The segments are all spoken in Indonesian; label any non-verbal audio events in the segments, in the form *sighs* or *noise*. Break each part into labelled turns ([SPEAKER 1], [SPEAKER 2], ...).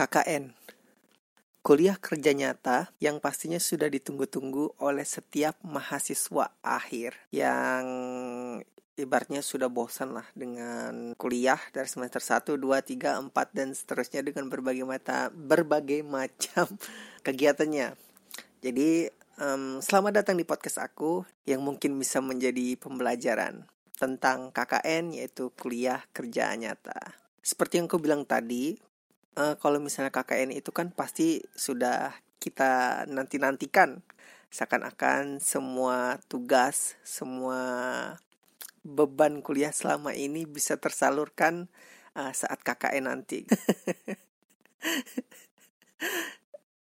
[SPEAKER 1] KKN Kuliah kerja nyata yang pastinya sudah ditunggu-tunggu oleh setiap mahasiswa akhir yang ibaratnya sudah bosan lah dengan kuliah dari semester 1, 2, 3, 4 dan seterusnya dengan berbagai mata berbagai *laughs* macam kegiatannya. Jadi um, selamat datang di podcast aku yang mungkin bisa menjadi pembelajaran tentang KKN yaitu kuliah kerja nyata. Seperti yang aku bilang tadi, uh, kalau misalnya KKN itu kan pasti sudah kita nanti-nantikan seakan-akan semua tugas, semua beban kuliah selama ini bisa tersalurkan uh, saat KKN nanti.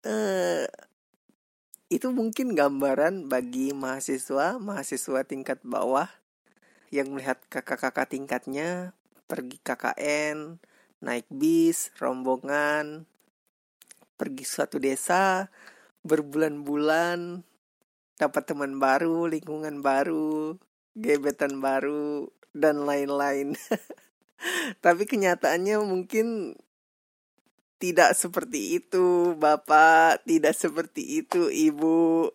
[SPEAKER 1] uh, *laughs* itu mungkin gambaran bagi mahasiswa, mahasiswa tingkat bawah yang melihat kakak-kakak tingkatnya pergi KKN, naik bis, rombongan, pergi suatu desa, berbulan-bulan, dapat teman baru, lingkungan baru, gebetan baru, dan lain-lain. *laughs* Tapi kenyataannya mungkin tidak seperti itu, Bapak, tidak seperti itu, Ibu.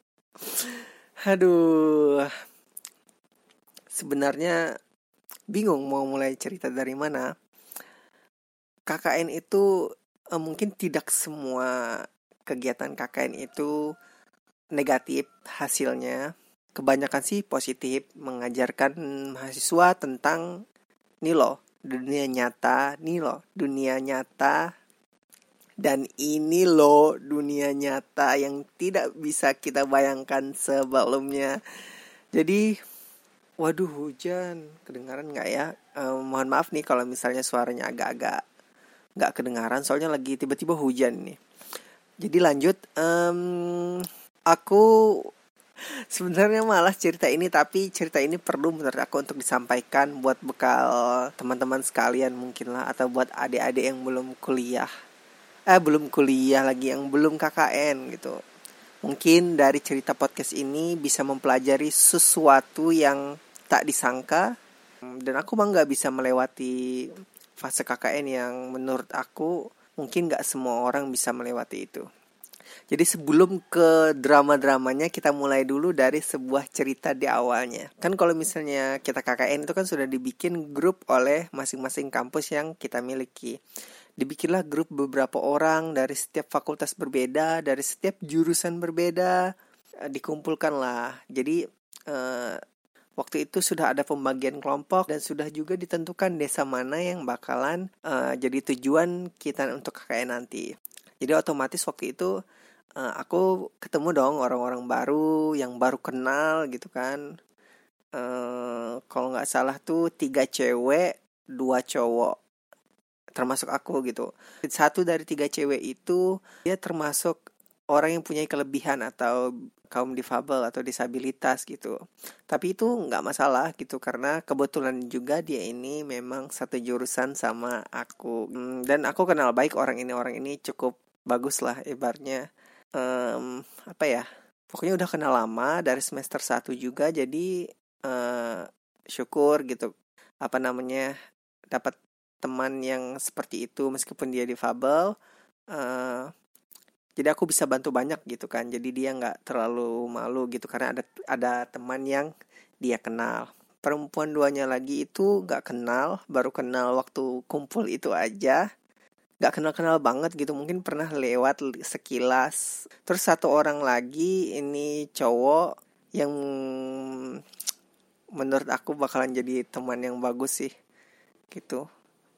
[SPEAKER 1] *laughs* Aduh. Sebenarnya bingung mau mulai cerita dari mana. KKN itu uh, mungkin tidak semua kegiatan KKN itu negatif hasilnya. Kebanyakan sih positif mengajarkan mahasiswa tentang nih loh dunia nyata, nih loh dunia nyata dan ini loh dunia nyata yang tidak bisa kita bayangkan sebelumnya. Jadi waduh hujan kedengaran nggak ya? Uh, mohon maaf nih kalau misalnya suaranya agak-agak nggak kedengaran soalnya lagi tiba-tiba hujan nih. Jadi lanjut um, aku sebenarnya malas cerita ini tapi cerita ini perlu menurut aku untuk disampaikan buat bekal teman-teman sekalian mungkin lah atau buat adik-adik yang belum kuliah. Eh belum kuliah lagi yang belum KKN gitu. Mungkin dari cerita podcast ini bisa mempelajari sesuatu yang tak disangka dan aku bangga bisa melewati fase KKN yang menurut aku mungkin gak semua orang bisa melewati itu. Jadi sebelum ke drama-dramanya kita mulai dulu dari sebuah cerita di awalnya. Kan kalau misalnya kita KKN itu kan sudah dibikin grup oleh masing-masing kampus yang kita miliki. Dibikinlah grup beberapa orang dari setiap fakultas berbeda, dari setiap jurusan berbeda, eh, dikumpulkanlah. Jadi eh, Waktu itu sudah ada pembagian kelompok dan sudah juga ditentukan desa mana yang bakalan uh, jadi tujuan kita untuk KKN nanti. Jadi otomatis waktu itu uh, aku ketemu dong orang-orang baru yang baru kenal gitu kan. Uh, kalau nggak salah tuh tiga cewek, dua cowok termasuk aku gitu. Satu dari tiga cewek itu dia termasuk orang yang punya kelebihan atau kaum difabel atau disabilitas gitu. Tapi itu nggak masalah gitu karena kebetulan juga dia ini memang satu jurusan sama aku. Hmm, dan aku kenal baik orang ini. Orang ini cukup bagus lah ibarnya um, apa ya? Pokoknya udah kenal lama dari semester 1 juga jadi uh, syukur gitu. Apa namanya? Dapat teman yang seperti itu meskipun dia difabel uh, jadi aku bisa bantu banyak gitu kan. Jadi dia nggak terlalu malu gitu karena ada ada teman yang dia kenal. Perempuan duanya lagi itu nggak kenal baru kenal waktu kumpul itu aja. Nggak kenal kenal banget gitu mungkin pernah lewat sekilas. Terus satu orang lagi ini cowok yang menurut aku bakalan jadi teman yang bagus sih gitu.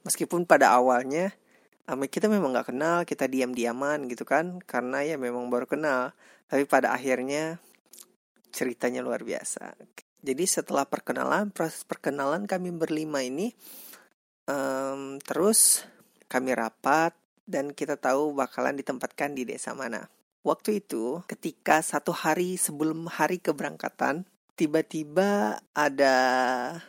[SPEAKER 1] Meskipun pada awalnya kita memang nggak kenal kita diam-diaman gitu kan karena ya memang baru kenal. Tapi pada akhirnya ceritanya luar biasa. Jadi setelah perkenalan proses perkenalan kami berlima ini um, terus kami rapat dan kita tahu bakalan ditempatkan di desa mana. Waktu itu ketika satu hari sebelum hari keberangkatan tiba-tiba ada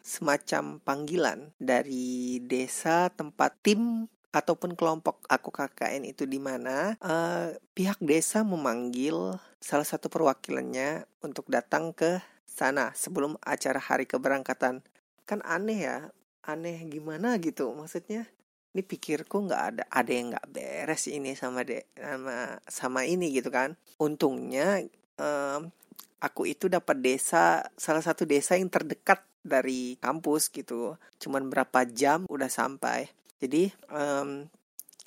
[SPEAKER 1] semacam panggilan dari desa tempat tim ataupun kelompok aku KKN itu di mana uh, pihak desa memanggil salah satu perwakilannya untuk datang ke sana sebelum acara hari keberangkatan. Kan aneh ya aneh gimana gitu. Maksudnya ini pikirku nggak ada ada yang nggak beres ini sama de sama sama ini gitu kan. Untungnya um, aku itu dapat desa salah satu desa yang terdekat dari kampus gitu. Cuman berapa jam udah sampai jadi um,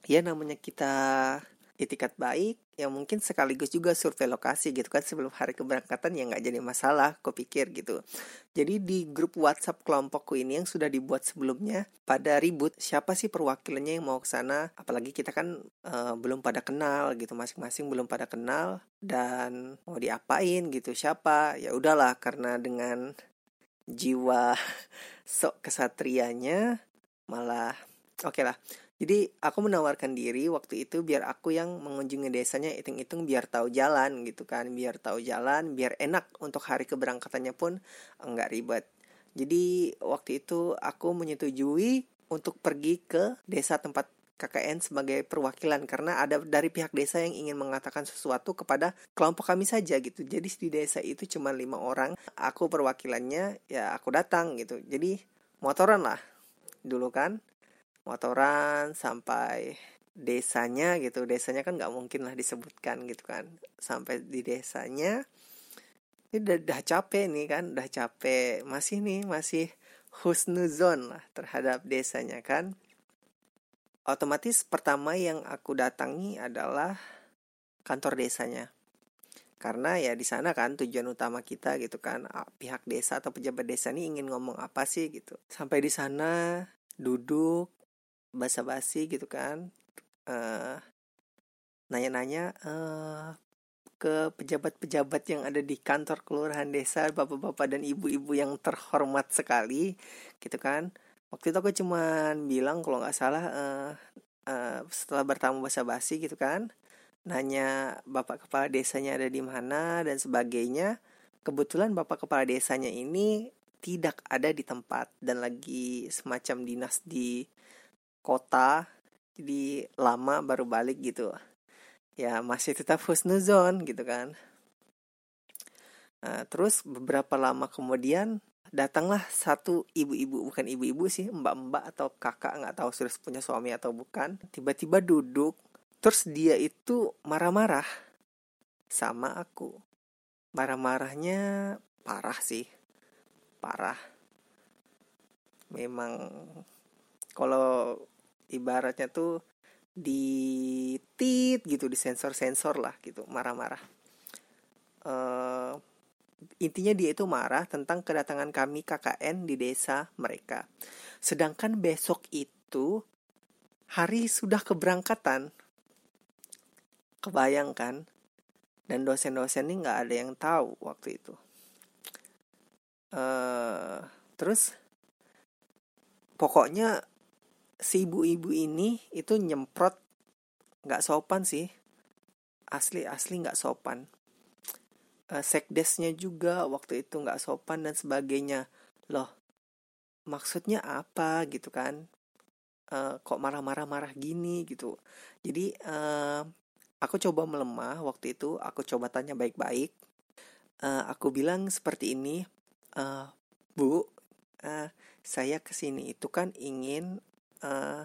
[SPEAKER 1] ya namanya kita itikat baik yang mungkin sekaligus juga survei lokasi gitu kan sebelum hari keberangkatan ya nggak jadi masalah kok pikir gitu. Jadi di grup WhatsApp kelompokku ini yang sudah dibuat sebelumnya pada ribut siapa sih perwakilannya yang mau ke sana? Apalagi kita kan uh, belum pada kenal gitu masing-masing belum pada kenal dan mau diapain gitu siapa? Ya udahlah karena dengan jiwa *laughs* sok kesatrianya malah oke lah jadi aku menawarkan diri waktu itu biar aku yang mengunjungi desanya hitung-hitung biar tahu jalan gitu kan, biar tahu jalan, biar enak untuk hari keberangkatannya pun enggak ribet. Jadi waktu itu aku menyetujui untuk pergi ke desa tempat KKN sebagai perwakilan karena ada dari pihak desa yang ingin mengatakan sesuatu kepada kelompok kami saja gitu. Jadi di desa itu cuma lima orang, aku perwakilannya ya aku datang gitu. Jadi motoran lah dulu kan motoran sampai desanya gitu. Desanya kan nggak mungkin lah disebutkan gitu kan. Sampai di desanya ini udah, udah capek nih kan udah capek. Masih nih masih husnuzon lah terhadap desanya kan. Otomatis pertama yang aku datangi adalah kantor desanya. Karena ya di sana kan tujuan utama kita gitu kan. Pihak desa atau pejabat desa ini ingin ngomong apa sih gitu. Sampai di sana duduk basa-basi gitu kan uh, nanya-nanya uh, ke pejabat-pejabat yang ada di kantor kelurahan desa bapak-bapak dan ibu-ibu yang terhormat sekali gitu kan. Waktu itu aku cuman bilang kalau nggak salah uh, uh, setelah bertamu basa-basi gitu kan nanya bapak kepala desanya ada di mana dan sebagainya. Kebetulan bapak kepala desanya ini tidak ada di tempat dan lagi semacam dinas di kota jadi lama baru balik gitu. Ya masih tetap husnuzon gitu kan. Nah, terus beberapa lama kemudian datanglah satu ibu-ibu bukan ibu-ibu sih mbak-mbak atau kakak nggak tahu sudah punya suami atau bukan tiba-tiba duduk terus dia itu marah-marah sama aku. Marah-marahnya parah sih parah. Memang kalau ibaratnya tuh di tit gitu di sensor sensor lah gitu marah-marah. Uh, intinya dia itu marah tentang kedatangan kami KKN di desa mereka. Sedangkan besok itu hari sudah keberangkatan. Kebayangkan dan dosen-dosen ini nggak ada yang tahu waktu itu. Uh, terus pokoknya si ibu-ibu ini itu nyemprot nggak sopan sih. Asli asli nggak sopan. Uh, sekdesnya juga waktu itu nggak sopan dan sebagainya. Loh maksudnya apa gitu kan? Uh, kok marah-marah marah gini gitu? Jadi uh, aku coba melemah waktu itu aku coba tanya baik-baik. Aku bilang seperti ini bu saya ke sini itu kan ingin uh,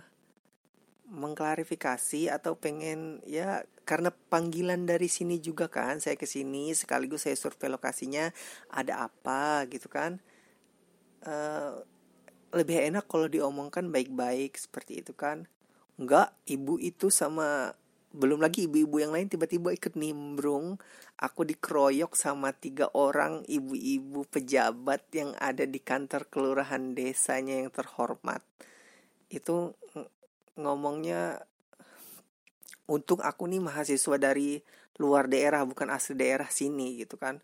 [SPEAKER 1] mengklarifikasi atau pengen ya karena panggilan dari sini juga kan saya ke sini sekaligus saya survei lokasinya ada apa gitu kan. Uh, lebih enak kalau diomongkan baik-baik seperti itu kan. Enggak ibu itu sama belum lagi ibu-ibu yang lain tiba-tiba ikut nimbrung aku dikeroyok sama tiga orang ibu-ibu pejabat yang ada di kantor kelurahan desanya yang terhormat itu ngomongnya untuk aku nih mahasiswa dari luar daerah bukan asli daerah sini gitu kan.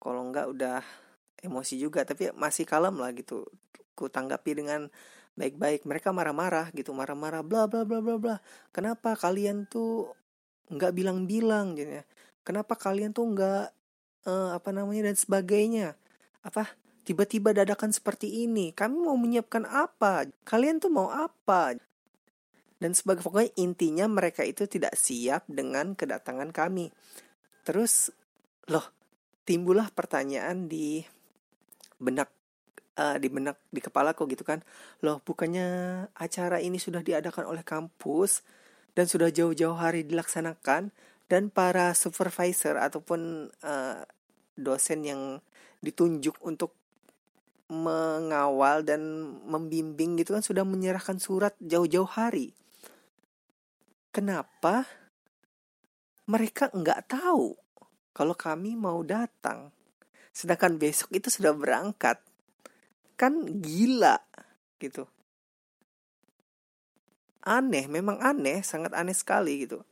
[SPEAKER 1] Kalau enggak udah emosi juga tapi masih kalem lah gitu. Ku tanggapi dengan baik-baik mereka marah-marah gitu marah-marah bla bla bla bla bla kenapa kalian tuh nggak bilang-bilang? Gitu ya kenapa kalian tuh nggak uh, apa namanya dan sebagainya? Apa tiba-tiba dadakan seperti ini. Kami mau menyiapkan apa? Kalian tuh mau apa? Dan sebagai pokoknya intinya mereka itu tidak siap dengan kedatangan kami. Terus loh, timbullah pertanyaan di benak uh, di benak di kepalaku gitu kan loh bukannya acara ini sudah diadakan oleh kampus dan sudah jauh-jauh hari dilaksanakan dan para supervisor ataupun uh, dosen yang ditunjuk untuk mengawal dan membimbing gitu kan sudah menyerahkan surat jauh-jauh hari. Kenapa mereka nggak tahu kalau kami mau datang? Sedangkan besok itu sudah berangkat. Kan gila gitu. Aneh memang aneh sangat aneh sekali gitu.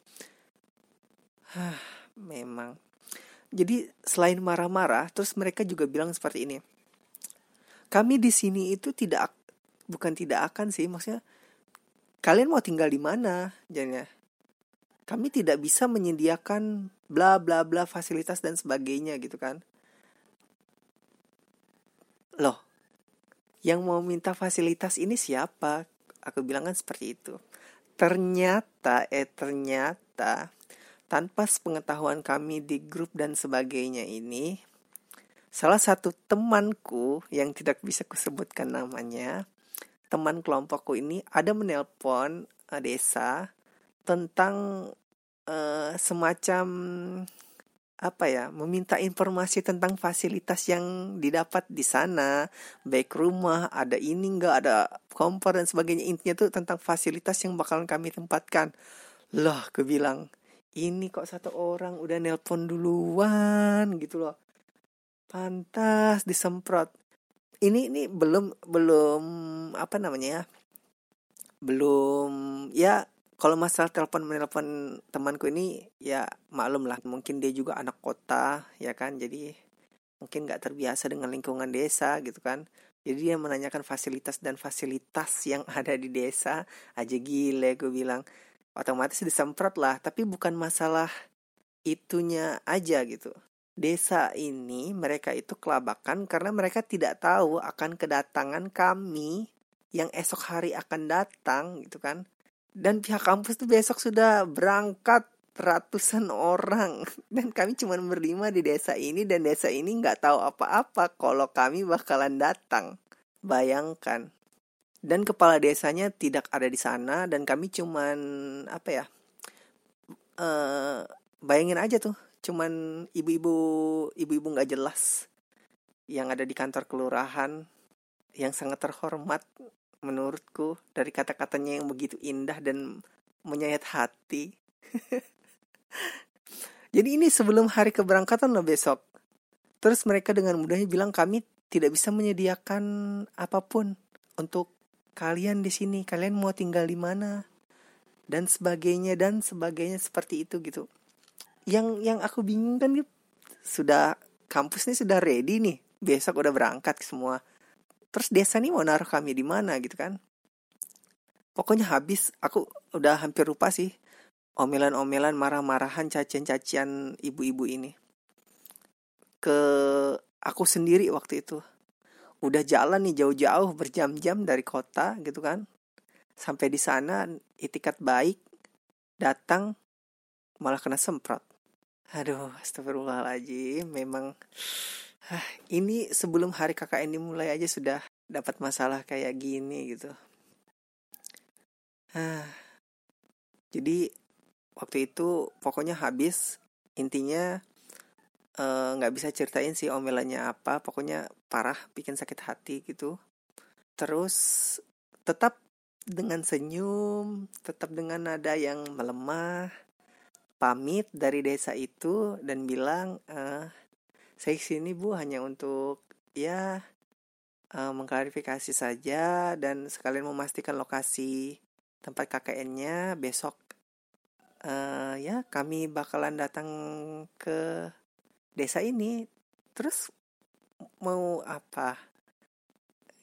[SPEAKER 1] Hah, memang. Jadi selain marah-marah terus mereka juga bilang seperti ini kami di sini itu tidak bukan tidak akan sih maksudnya kalian mau tinggal di mana jadinya kami tidak bisa menyediakan bla bla bla fasilitas dan sebagainya gitu kan loh yang mau minta fasilitas ini siapa? Aku bilang kan seperti itu. Ternyata, eh ternyata, tanpa pengetahuan kami di grup dan sebagainya ini, salah satu temanku yang tidak bisa kusebutkan namanya, teman kelompokku ini ada menelpon uh, desa tentang uh, semacam apa ya meminta informasi tentang fasilitas yang didapat di sana. Baik rumah ada ini enggak ada kompor dan sebagainya. Intinya tuh tentang fasilitas yang bakalan kami tempatkan. Loh aku bilang ini kok satu orang udah nelpon duluan gitu loh pantas disemprot. Ini ini belum belum apa namanya ya? Belum ya kalau masalah telepon menelpon temanku ini ya maklum lah. Mungkin dia juga anak kota ya kan? Jadi mungkin nggak terbiasa dengan lingkungan desa gitu kan? Jadi dia menanyakan fasilitas dan fasilitas yang *laughs* ada di desa. Aja gile gue bilang. Otomatis disemprot lah. Tapi bukan masalah itunya aja gitu desa ini mereka itu kelabakan karena mereka tidak tahu akan kedatangan kami yang esok hari akan datang gitu kan. Dan pihak kampus tuh besok sudah berangkat ratusan orang. *laughs* Dan kami cuma berlima di desa ini dan desa ini nggak tahu apa-apa kalau kami bakalan datang. Bayangkan. Dan kepala desanya tidak ada di sana dan kami cuman apa ya uh, bayangin aja tuh cuman ibu-ibu ibu-ibu nggak jelas yang ada di kantor kelurahan yang sangat terhormat menurutku dari kata-katanya yang begitu indah dan menyayat hati. *laughs* Jadi ini sebelum hari keberangkatan loh besok. Terus mereka dengan mudahnya bilang kami tidak bisa menyediakan apa pun untuk kalian di sini. Kalian mau tinggal di mana? Dan sebagainya dan sebagainya seperti itu gitu. Yang yang aku bingung kan gitu, sudah kampus ini sudah ready nih. Besok udah berangkat semua. Terus desa nih mau naruh kami di mana gitu kan? Pokoknya habis. Aku udah hampir lupa sih omelan-omelan marah-marahan cacian-cacian ibu-ibu ini. Ke aku sendiri waktu itu. Udah jalan nih jauh-jauh berjam-jam dari kota gitu kan. Sampai di sana itikat baik datang malah kena semprot aduh astagfirullahaladzim memang Hah, ini sebelum hari KKN dimulai aja sudah dapat masalah kayak gini gitu. Hah. Jadi waktu itu pokoknya habis intinya eh, nggak uh, bisa ceritain sih omelannya apa pokoknya parah bikin sakit hati gitu terus tetap dengan senyum tetap dengan nada yang melemah pamit dari desa itu dan bilang uh, saya sini Bu hanya untuk ya uh, mengklarifikasi saja dan sekalian memastikan lokasi tempat KKN-nya besok uh, ya kami bakalan datang ke desa ini. Terus mau apa?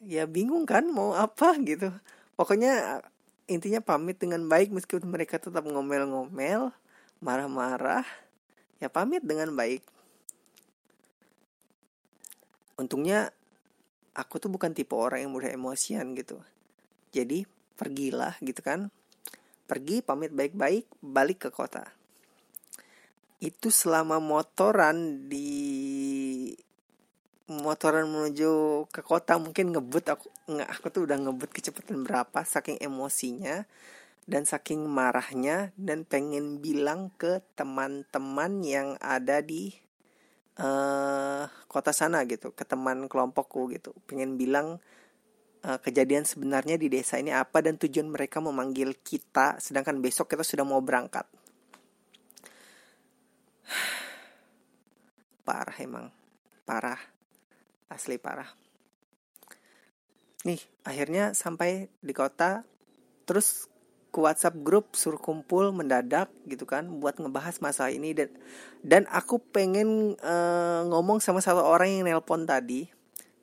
[SPEAKER 1] Ya bingung kan mau apa *laughs* gitu. Pokoknya intinya pamit dengan baik meskipun mereka tetap ngomel-ngomel marah-marah ya pamit dengan baik. Untungnya aku tuh bukan tipe orang yang mudah emosian gitu. Jadi pergilah gitu kan. Pergi pamit baik-baik balik ke kota. Itu selama motoran di motoran menuju ke kota mungkin ngebut aku nggak aku tuh udah ngebut kecepatan berapa saking emosinya dan saking marahnya dan pengen bilang ke teman-teman yang ada di uh, kota sana gitu ke teman kelompokku gitu. Pengen bilang uh, kejadian sebenarnya di desa ini apa dan tujuan mereka memanggil kita sedangkan besok kita sudah mau berangkat. *sighs* Parah emang. Parah. Asli parah. Nih akhirnya sampai di kota terus ke WhatsApp grup suruh kumpul mendadak gitu kan buat ngebahas masalah ini. Dan dan aku pengen uh, ngomong sama satu orang yang nelpon tadi.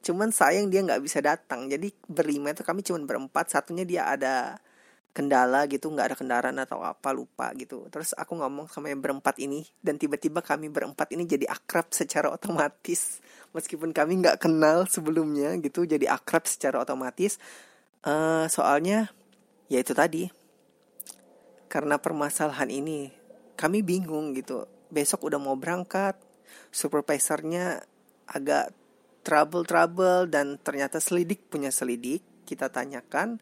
[SPEAKER 1] Cuman sayang dia nggak bisa datang. Jadi berlima itu kami cuman berempat. Satunya dia ada kendala gitu nggak ada kendaraan atau apa lupa gitu. Terus aku ngomong sama yang berempat ini. Dan tiba-tiba kami berempat ini jadi akrab secara otomatis. Meskipun kami nggak kenal sebelumnya gitu jadi akrab secara otomatis. Uh, soalnya ya itu tadi karena permasalahan ini kami bingung gitu. Besok udah mau berangkat supervisornya agak trouble-trouble dan ternyata selidik punya selidik kita tanyakan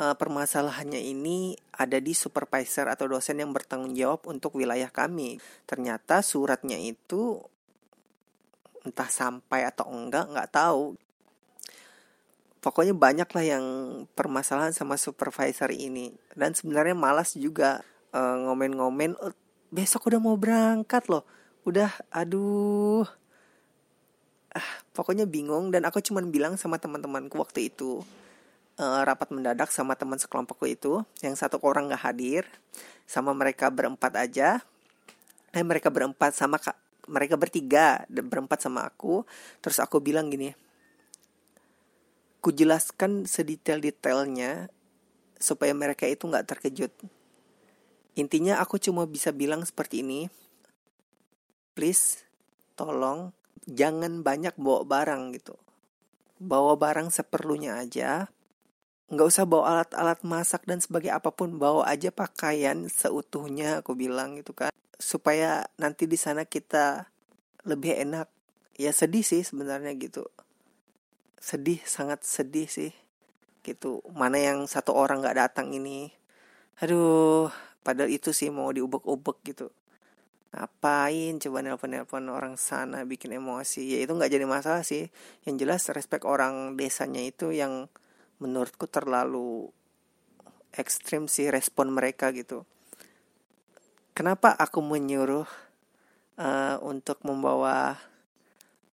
[SPEAKER 1] uh, permasalahannya ini ada di supervisor atau dosen yang bertanggung jawab untuk wilayah kami. Ternyata suratnya itu entah sampai atau enggak nggak tahu pokoknya banyak lah yang permasalahan sama supervisor ini. Dan sebenarnya malas juga uh, ngomen-ngomen oh, besok udah mau berangkat loh. Udah aduh. Ah pokoknya bingung. Dan aku cuman bilang sama teman-temanku waktu itu uh, rapat mendadak sama teman sekelompokku itu yang satu orang nggak hadir sama mereka berempat aja. Eh mereka berempat sama kak mereka bertiga berempat sama aku. Terus aku bilang gini kujelaskan sedetail-detailnya supaya mereka itu nggak terkejut. Intinya aku cuma bisa bilang seperti ini. Please, tolong jangan banyak bawa barang gitu. Bawa barang seperlunya aja. Nggak usah bawa alat-alat masak dan sebagai apa pun. Bawa aja pakaian seutuhnya aku bilang gitu kan. Supaya nanti di sana kita lebih enak. Ya sedih sih sebenarnya gitu sedih sangat sedih sih. Gitu mana yang satu orang nggak datang ini. Aduh padahal itu sih mau diubek-ubek gitu. Ngapain coba nelpon-nelpon orang sana bikin emosi? Ya itu nggak jadi masalah sih. Yang jelas respect orang desanya itu yang menurutku terlalu ekstrim sih respon mereka gitu. Kenapa aku menyuruh uh, untuk membawa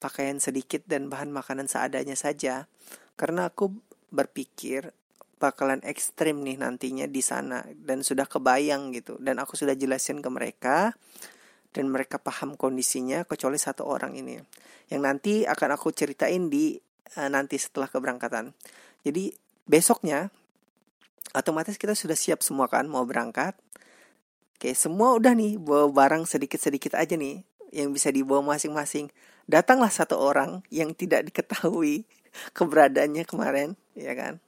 [SPEAKER 1] pakaian sedikit dan bahan makanan seadanya saja. Karena aku berpikir bakalan ekstrim nih nantinya di sana dan sudah kebayang gitu. Dan aku sudah jelasin ke mereka dan mereka paham kondisinya kecuali satu orang ini. Yang nanti akan aku ceritain di uh, nanti setelah keberangkatan. Jadi besoknya otomatis kita sudah siap semua kan mau berangkat. Oke semua udah nih bawa barang sedikit-sedikit aja nih yang bisa dibawa masing-masing. Datanglah satu orang yang tidak diketahui *laughs* keberadaannya kemarin, ya kan?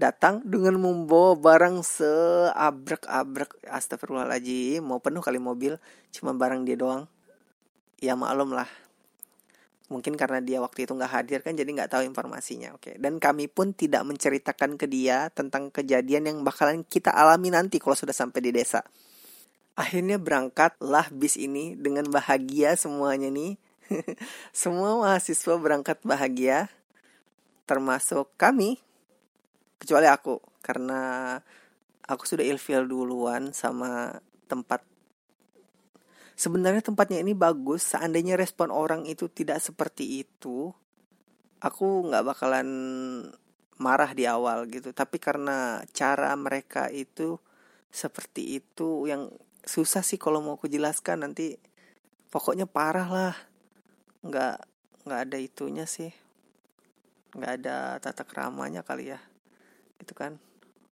[SPEAKER 1] Datang dengan membawa barang seabrek-abrek, astagfirullahaladzim, mau penuh kali mobil, cuma barang dia doang. Ya maklum lah, mungkin karena dia waktu itu nggak hadir kan jadi nggak tahu informasinya. Oke dan kami pun tidak menceritakan ke dia tentang kejadian yang bakalan kita alami nanti kalau sudah sampai di desa akhirnya berangkatlah bis ini dengan bahagia semuanya nih *laughs* Semua mahasiswa berangkat bahagia, termasuk kami, kecuali aku, karena aku sudah ilfil duluan sama tempat. Sebenarnya tempatnya ini bagus, seandainya respon orang itu tidak seperti itu, aku nggak bakalan marah di awal gitu. Tapi karena cara mereka itu seperti itu yang susah sih kalau mau aku jelaskan nanti pokoknya parah lah. Nggak nggak ada itunya sih. Nggak ada tata keramanya kali ya. Itu kan.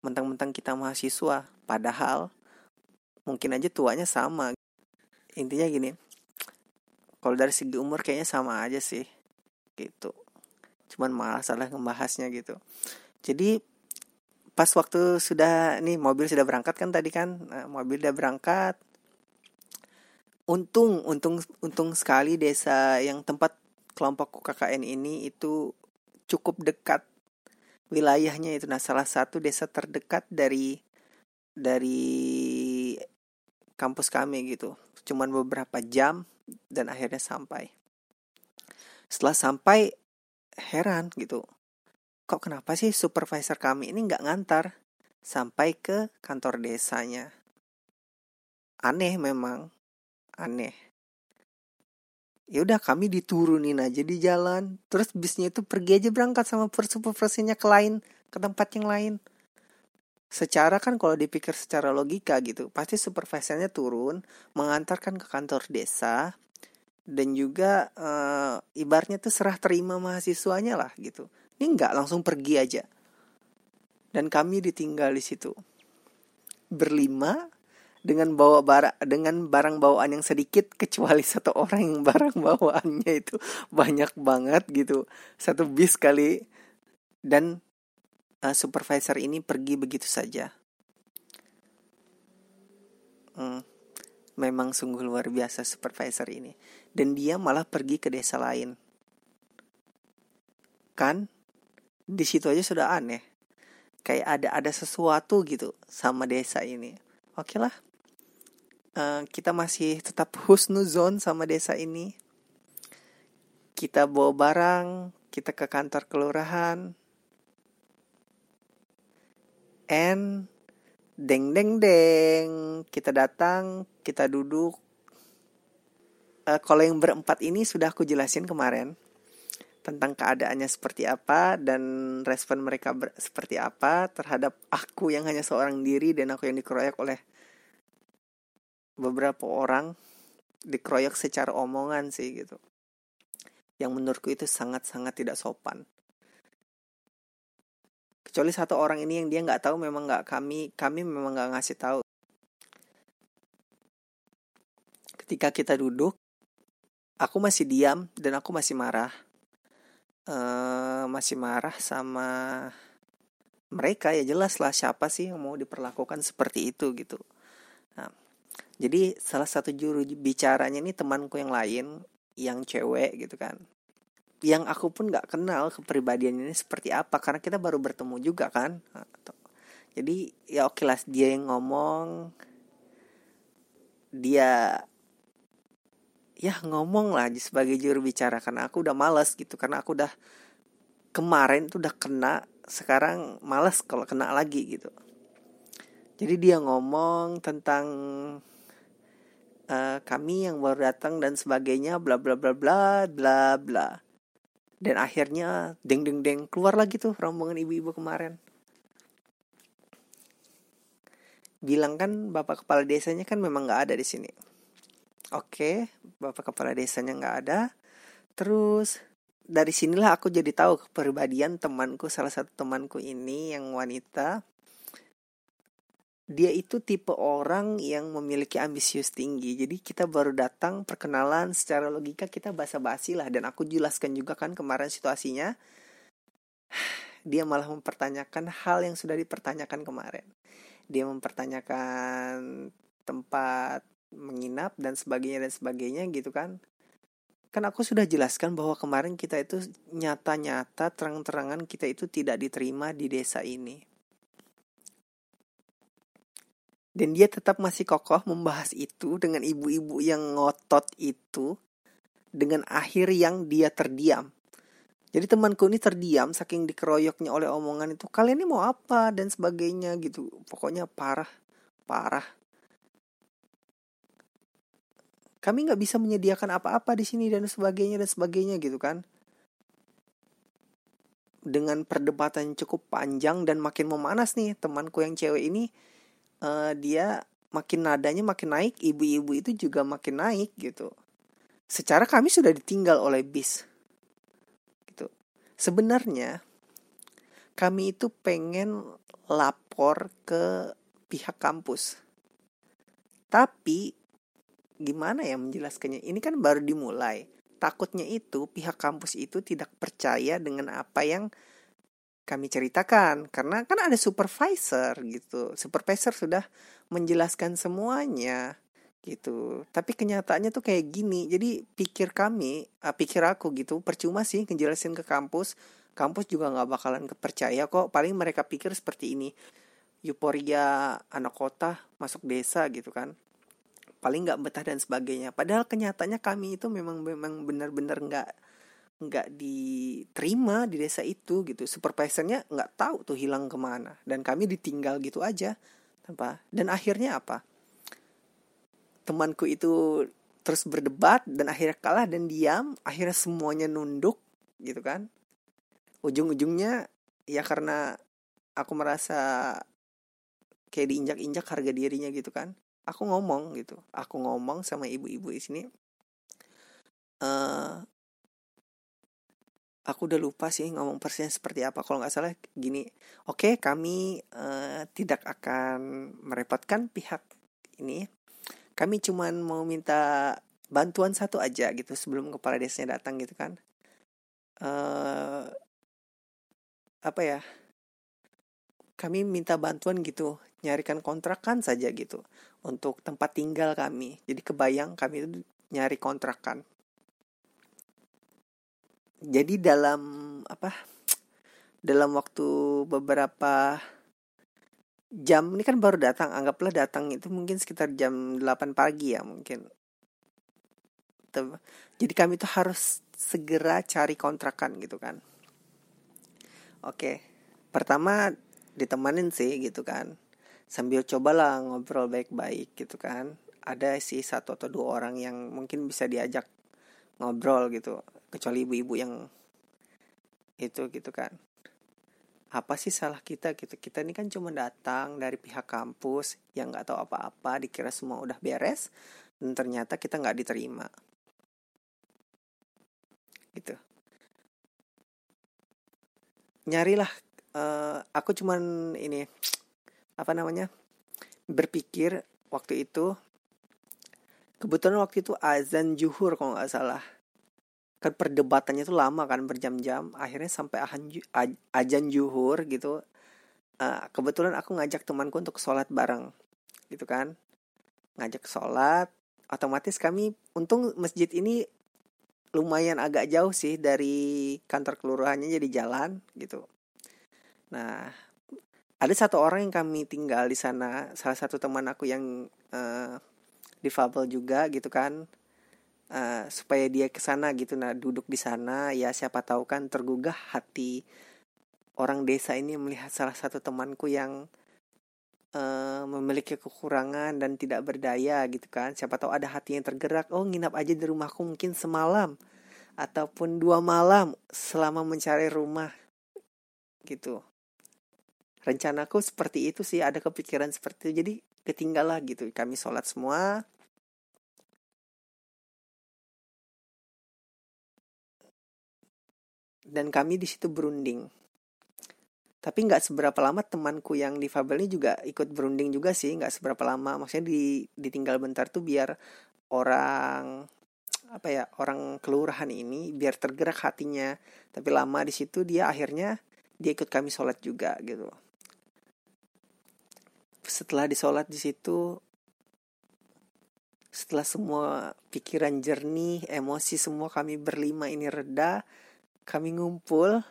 [SPEAKER 1] Mentang-mentang kita mahasiswa padahal mungkin aja tuanya sama. Intinya gini kalau dari segi umur kayaknya sama aja sih. Gitu. Cuman malah salah ngebahasnya gitu. Jadi pas waktu sudah nih mobil sudah berangkat kan tadi kan nah, mobil udah berangkat. Untung untung untung sekali desa yang tempat kelompok KKN ini itu cukup dekat wilayahnya itu. Nah salah satu desa terdekat dari dari kampus kami gitu. Cuman beberapa jam dan akhirnya sampai. Setelah sampai heran gitu kok kenapa sih supervisor kami ini nggak ngantar sampai ke kantor desanya? Aneh memang aneh. Ya udah kami diturunin aja di jalan terus bisnya itu pergi aja berangkat sama supervisornya ke lain ke tempat yang lain. Secara kan kalau dipikir secara logika gitu pasti supervisornya turun mengantarkan ke kantor desa dan juga e, ibarnya tuh serah terima mahasiswanya lah gitu ini nggak langsung pergi aja. Dan kami ditinggal di situ. Berlima dengan bawa barang dengan barang bawaan yang sedikit kecuali satu orang yang barang bawaannya itu banyak banget gitu. Satu bis kali dan uh, supervisor ini pergi begitu saja. Hmm, memang sungguh luar biasa supervisor ini. Dan dia malah pergi ke desa lain. Kan di situ aja sudah aneh. Kayak ada ada sesuatu gitu sama desa ini. Oke lah uh, kita masih tetap husnuzon sama desa ini. Kita bawa barang kita ke kantor kelurahan. And deng deng deng. Kita datang kita duduk. Uh, kalau yang berempat ini sudah aku jelasin kemarin tentang keadaannya seperti apa dan respon mereka seperti apa terhadap aku yang hanya seorang diri dan aku yang dikeroyok oleh beberapa orang dikeroyok secara omongan sih gitu. Yang menurutku itu sangat-sangat tidak sopan. Kecuali satu orang ini yang dia nggak tahu memang nggak kami kami memang nggak ngasih tahu. Ketika kita duduk aku masih diam dan aku masih marah uh, masih marah sama mereka ya jelas lah siapa sih yang mau diperlakukan seperti itu gitu. Nah, jadi salah satu juru bicaranya ini temanku yang lain yang cewek gitu kan. Yang aku pun nggak kenal kepribadian ini seperti apa karena kita baru bertemu juga kan. Nah, jadi ya oke lah dia yang ngomong dia ya ngomong lah sebagai juru bicara karena aku udah males gitu karena aku udah kemarin tuh udah kena sekarang males kalau kena lagi gitu. Jadi dia ngomong tentang uh, kami yang baru datang dan sebagainya bla bla bla bla bla bla. Dan akhirnya deng deng deng keluar lagi tuh rombongan ibu-ibu kemarin. Bilang kan bapak kepala desanya kan memang nggak ada di sini Oke, bapak kepala desanya nggak ada. Terus dari sinilah aku jadi tahu kepribadian temanku, salah satu temanku ini yang wanita. Dia itu tipe orang yang memiliki ambisius tinggi. Jadi kita baru datang perkenalan secara logika kita basa-basi lah dan aku jelaskan juga kan kemarin situasinya. *sighs* Dia malah mempertanyakan hal yang sudah dipertanyakan kemarin. Dia mempertanyakan tempat menginap dan sebagainya dan sebagainya gitu kan. Kan aku sudah jelaskan bahwa kemarin kita itu nyata-nyata terang-terangan kita itu tidak diterima di desa ini. Dan dia tetap masih kokoh membahas itu dengan ibu-ibu yang ngotot itu dengan akhir yang dia terdiam. Jadi temanku ini terdiam saking dikeroyoknya oleh omongan itu kalian ini mau apa? dan sebagainya gitu. Pokoknya parah parah kami nggak bisa menyediakan apa-apa di sini dan sebagainya dan sebagainya gitu kan. Dengan perdebatan cukup panjang dan makin memanas nih temanku yang cewek ini uh, dia makin nadanya makin naik ibu-ibu itu juga makin naik gitu. Secara kami sudah ditinggal oleh bis. Gitu. Sebenarnya kami itu pengen lapor ke pihak kampus. Tapi gimana ya menjelaskannya? Ini kan baru dimulai. Takutnya itu pihak kampus itu tidak percaya dengan apa yang kami ceritakan. Karena kan ada supervisor gitu. Supervisor sudah menjelaskan semuanya gitu. Tapi kenyataannya tuh kayak gini. Jadi pikir kami uh, pikir aku gitu percuma sih ngejelasin ke kampus. Kampus juga nggak bakalan kepercaya kok. Paling mereka pikir seperti ini. Euforia anak kota masuk desa gitu kan paling nggak betah dan sebagainya. Padahal kenyataannya kami itu memang memang benar-benar nggak nggak diterima di desa itu gitu. Supervisornya nggak tahu tuh hilang ke mana. Dan kami ditinggal gitu aja tanpa dan akhirnya apa? Temanku itu terus berdebat dan akhirnya kalah dan diam. Akhirnya semuanya nunduk gitu kan. Ujung-ujungnya ya karena aku merasa kayak diinjak-injak harga dirinya gitu kan aku ngomong gitu. Aku ngomong sama ibu-ibu di sini uh, aku udah lupa sih ngomong persisnya seperti apa. Kalau nggak salah gini oke okay, kami uh, tidak akan merepotkan pihak ini. Kami cuman mau minta bantuan satu aja gitu sebelum kepala desanya datang gitu kan. Uh, apa ya kami minta bantuan gitu nyarikan kontrakan saja gitu. Untuk tempat tinggal kami. Jadi kebayang kami itu nyari kontrakan. Jadi dalam apa dalam waktu beberapa jam ini kan baru datang anggaplah datang itu mungkin sekitar jam 8 pagi ya mungkin. Jadi kami tuh harus segera cari kontrakan gitu kan. Oke pertama ditemanin sih gitu kan sambil cobalah ngobrol baik-baik gitu kan. Ada sih satu atau dua orang yang mungkin bisa diajak ngobrol gitu. Kecuali ibu-ibu yang itu gitu kan. Apa sih salah kita gitu? Kita ini kan cuma datang dari pihak kampus yang nggak tahu apa-apa dikira semua udah beres dan ternyata kita nggak diterima. Gitu. Nyarilah uh, aku cuman ini apa namanya berpikir waktu itu kebetulan waktu itu azan juhur kalau nggak salah. Kan perdebatannya itu lama kan berjam-jam akhirnya sampai ajan juhur gitu. Uh, kebetulan aku ngajak temanku untuk sholat bareng gitu kan. Ngajak sholat otomatis kami untung masjid ini lumayan agak jauh sih dari kantor kelurahannya jadi jalan gitu. Nah ada satu orang yang kami tinggal di sana salah satu teman aku yang uh, difabel juga gitu kan uh, supaya dia ke sana gitu. Nah duduk di sana ya siapa tahu kan tergugah hati orang desa ini melihat salah satu temanku yang uh, memiliki kekurangan dan tidak berdaya gitu kan. Siapa tahu ada hati yang tergerak oh nginap aja di rumahku mungkin semalam ataupun dua malam selama mencari rumah gitu rencanaku seperti itu sih ada kepikiran seperti itu. Jadi ketinggalan gitu kami sholat semua. Dan kami di situ berunding. Tapi nggak seberapa lama temanku yang difabel ini juga ikut berunding juga sih nggak seberapa lama. Maksudnya di ditinggal bentar tuh biar orang apa ya orang kelurahan ini biar tergerak hatinya. Tapi lama di situ dia akhirnya dia ikut kami sholat juga gitu setelah disolat di situ setelah semua pikiran jernih emosi semua kami berlima ini reda kami ngumpul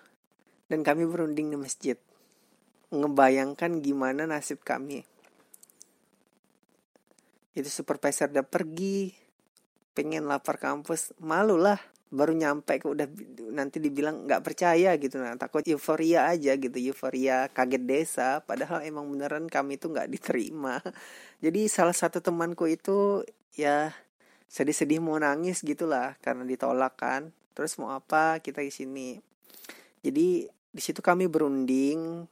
[SPEAKER 1] dan kami berunding di masjid. Ngebayangkan gimana nasib kami. Itu supervisor udah pergi, pengen lapar kampus, malu lah. Baru nyampe ke udah nanti dibilang nggak percaya gitu. Nah takut euforia aja gitu euforia kaget desa padahal emang beneran kami itu nggak diterima. *laughs* Jadi salah satu temanku itu ya sedih-sedih mau nangis gitulah karena ditolak kan. Terus mau apa kita di sini. Jadi di situ kami berunding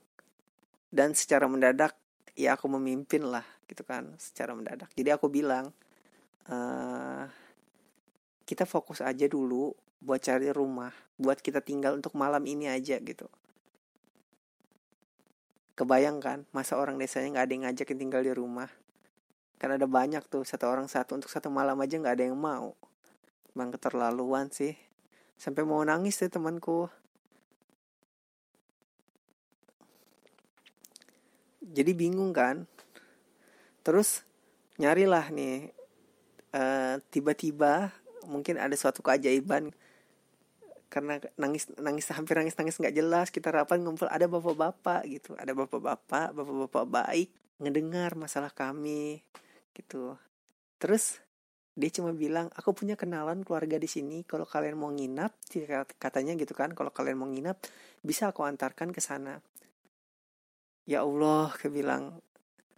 [SPEAKER 1] dan secara mendadak ya aku memimpin lah gitu kan secara mendadak. Jadi aku bilang uh, kita fokus aja dulu buat cari rumah buat kita tinggal untuk malam ini aja gitu. Kebayangkan masa orang desanya nggak ada yang ngajakin tinggal di rumah? Kan ada banyak tuh satu orang satu untuk satu malam aja nggak ada yang mau. Bang keterlaluan sih. Sampai mau nangis deh temanku. Jadi bingung kan? Terus nyarilah nih uh, tiba-tiba mungkin ada suatu keajaiban. Karena nangis nangis hampir nangis nangis nggak jelas kita rapat ngumpul ada bapak-bapak gitu. Ada bapak-bapak bapak-bapak baik ngedengar masalah kami gitu. Terus dia cuma bilang aku punya kenalan keluarga di sini kalau kalian mau nginap katanya gitu kan kalau kalian mau nginap bisa aku antarkan ke sana. Ya Allah kebilang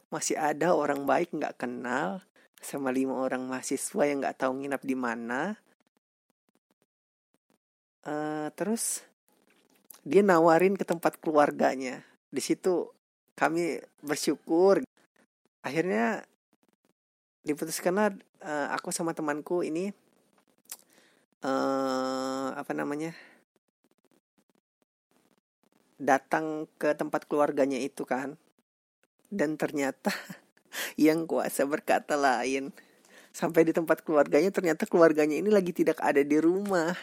[SPEAKER 1] masih ada orang baik nggak kenal sama lima orang mahasiswa yang nggak tahu nginap di mana. Uh, terus dia nawarin ke tempat keluarganya. Di situ kami bersyukur. Akhirnya diputuskanlah uh, aku sama temanku ini uh, apa namanya datang ke tempat keluarganya itu kan. Dan ternyata *laughs* yang kuasa berkata lain. Sampai di tempat keluarganya ternyata keluarganya ini lagi tidak ada di rumah.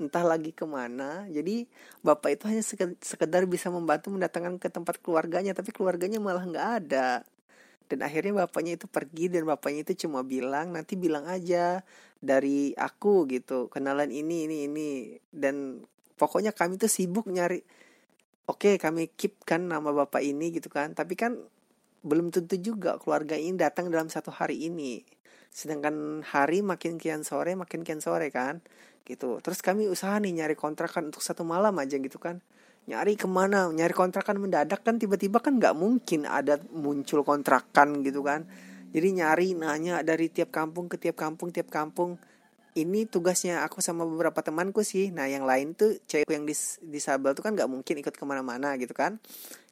[SPEAKER 1] Entah lagi ke mana. Jadi bapak itu hanya sekedar bisa membantu mendatangkan ke tempat keluarganya tapi keluarganya malah nggak ada. Dan akhirnya bapaknya itu pergi dan bapaknya itu cuma bilang nanti bilang aja dari aku gitu. Kenalan ini ini ini. Dan pokoknya kami tuh sibuk nyari oke kami keep kan nama bapak ini gitu kan. Tapi kan belum tentu juga keluarga ini datang dalam satu hari ini. Sedangkan hari makin kian sore makin kian sore kan gitu. Terus kami usaha nih nyari kontrakan untuk satu malam aja gitu kan. Nyari ke mana nyari kontrakan mendadak kan tiba-tiba kan nggak mungkin ada muncul kontrakan gitu kan. Jadi nyari nanya dari tiap kampung ke tiap kampung tiap kampung. Ini tugasnya aku sama beberapa temanku sih. Nah yang lain tuh cewek yang dis disabel tuh kan nggak mungkin ikut ke mana-mana gitu kan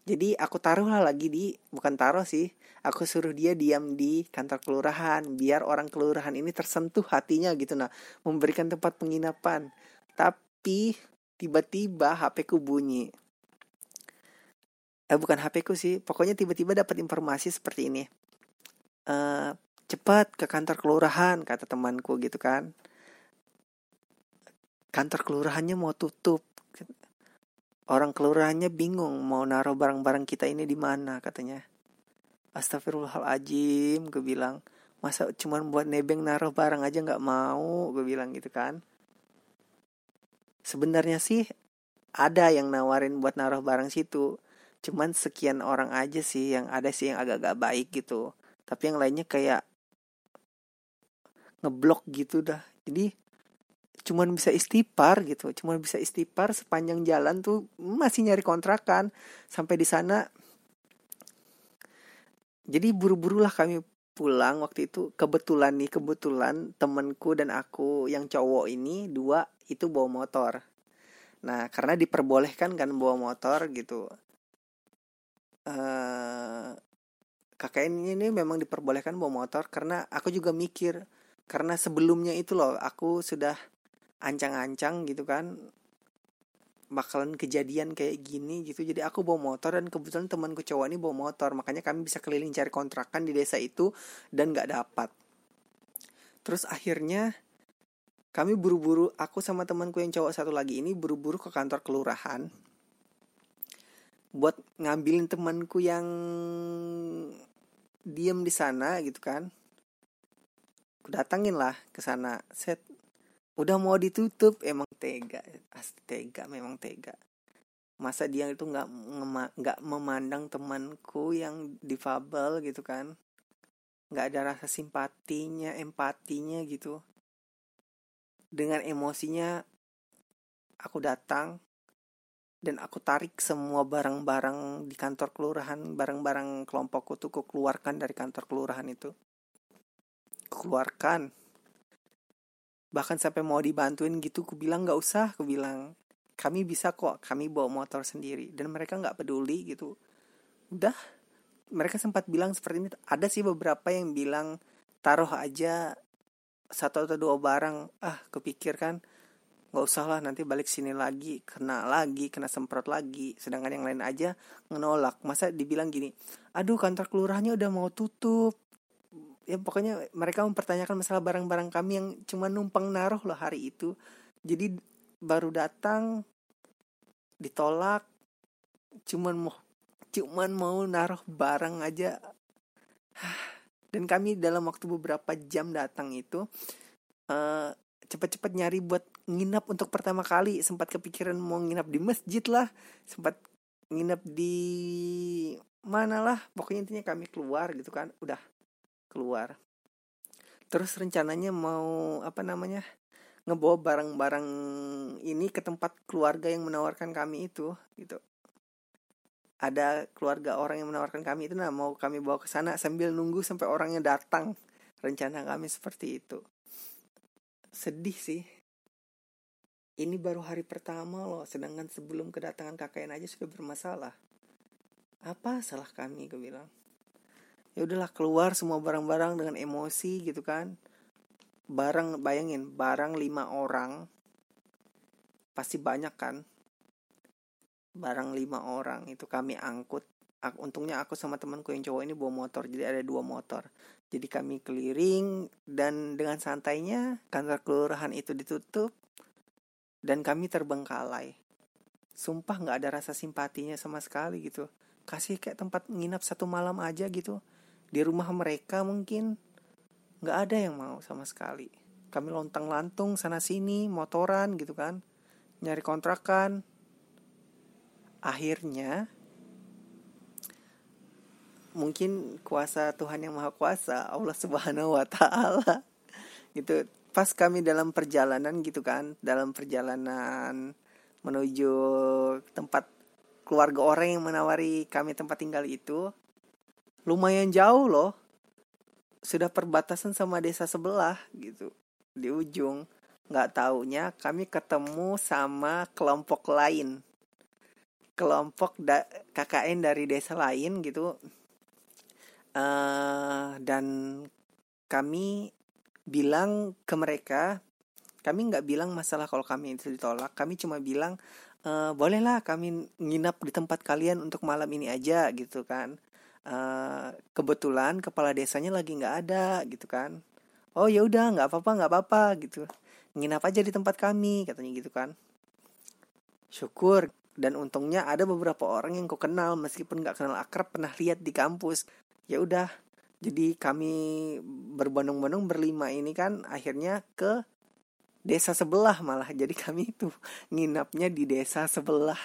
[SPEAKER 1] jadi aku taruh lah lagi di bukan taruh sih aku suruh dia diam di kantor kelurahan biar orang kelurahan ini tersentuh hatinya gitu nah memberikan tempat penginapan tapi tiba-tiba HP ku bunyi. Eh bukan HP ku sih, pokoknya tiba-tiba dapat informasi seperti ini. Uh, cepat ke kantor kelurahan kata temanku gitu kan. Kantor kelurahannya mau tutup. Orang kelurahannya bingung mau naruh barang-barang kita ini di mana katanya. Astagfirullahaladzim, gue bilang. Masa cuma buat nebeng naruh barang aja nggak mau, gue bilang gitu kan sebenarnya sih ada yang nawarin buat naruh barang situ cuman sekian orang aja sih yang ada sih yang agak-agak baik gitu tapi yang lainnya kayak ngeblok gitu dah jadi cuman bisa istipar gitu cuman bisa istipar sepanjang jalan tuh masih nyari kontrakan sampai di sana jadi buru-burulah kami pulang waktu itu kebetulan nih kebetulan temenku dan aku yang cowok ini dua itu bawa motor. Nah, karena diperbolehkan kan bawa motor gitu. Uh, kakak ini, ini memang diperbolehkan bawa motor karena aku juga mikir karena sebelumnya itu loh aku sudah ancang-ancang gitu kan bakalan kejadian kayak gini gitu. Jadi aku bawa motor dan kebetulan temanku cowok ini bawa motor makanya kami bisa keliling cari kontrakan di desa itu dan nggak dapat. Terus akhirnya kami buru-buru aku sama temanku yang cowok satu lagi ini buru-buru ke kantor kelurahan buat ngambilin temanku yang diem di sana gitu kan. Aku datangin lah ke sana set udah mau ditutup emang tega tega memang tega masa dia itu nggak nggak memandang temanku yang difabel gitu kan nggak ada rasa simpatinya empatinya gitu dengan emosinya aku datang dan aku tarik semua barang-barang di kantor kelurahan, barang-barang kelompokku tuh aku keluarkan dari kantor kelurahan itu. Keluarkan. Bahkan sampai mau dibantuin gitu, aku bilang nggak usah, aku bilang. Kami bisa kok, kami bawa motor sendiri. Dan mereka nggak peduli gitu. Udah, mereka sempat bilang seperti ini. Ada sih beberapa yang bilang taruh aja satu atau dua barang. Ah kepikir kan nggak usah lah nanti balik sini lagi kena lagi kena semprot lagi. Sedangkan yang lain aja menolak masa dibilang gini aduh kantor kelurahannya udah mau tutup ya pokoknya mereka mempertanyakan masalah barang-barang kami yang cuma numpang naruh loh hari itu. Jadi baru datang ditolak cuman mau cuman mau naruh barang aja. Dan kami dalam waktu beberapa jam datang itu uh, cepat-cepat nyari buat nginap untuk pertama kali. Sempat kepikiran mau nginap di masjid lah sempat nginap di mana lah. Pokoknya intinya kami keluar gitu kan udah keluar. Terus rencananya mau apa namanya ngebawa barang-barang ini ke tempat keluarga yang menawarkan kami itu gitu. Ada keluarga orang yang menawarkan kami itu nah mau kami bawa ke sana sambil nunggu sampai orangnya datang. Rencana kami seperti itu. Sedih sih. Ini baru hari pertama loh sedangkan sebelum kedatangan KKN aja sudah bermasalah. Apa salah kami gue bilang ya udahlah keluar semua barang-barang dengan emosi gitu kan. Barang bayangin barang lima orang pasti banyak kan? Barang lima orang itu kami angkut. Untungnya aku sama temanku yang cowok ini bawa motor jadi ada dua motor. Jadi kami keliling dan dengan santainya kantor kelurahan itu ditutup dan kami terbengkalai. Sumpah nggak ada rasa simpatinya sama sekali gitu. Kasih kayak tempat nginap satu malam aja gitu di rumah mereka mungkin. Nggak ada yang mau sama sekali. Kami lontang lantung sana sini motoran gitu kan. Nyari kontrakan. Akhirnya mungkin kuasa Tuhan yang Maha Kuasa Allah Subhanahu wa taala. *laughs* Gitu. Pas kami dalam perjalanan gitu kan dalam perjalanan menuju tempat keluarga orang yang menawari kami tempat tinggal itu lumayan jauh loh. Sudah perbatasan sama desa sebelah gitu di ujung. Nggak taunya kami ketemu sama kelompok lain. Kelompok da KKN dari desa lain gitu. Uh, dan kami bilang ke mereka kami nggak bilang masalah kalau kami itu ditolak. Kami cuma bilang e, bolehlah kami nginap di tempat kalian untuk malam ini aja gitu kan uh, kebetulan kepala desanya lagi nggak ada gitu kan. Oh ya udah nggak apa-apa nggak apa-apa gitu. Nginap aja di tempat kami katanya gitu kan. Syukur. Dan untungnya ada beberapa orang yang kau kenal meskipun nggak kenal akrab pernah lihat di kampus. Ya udah jadi kami berbondong-bondong berlima ini kan akhirnya ke desa sebelah malah. Jadi kami itu *laughs* nginapnya di desa sebelah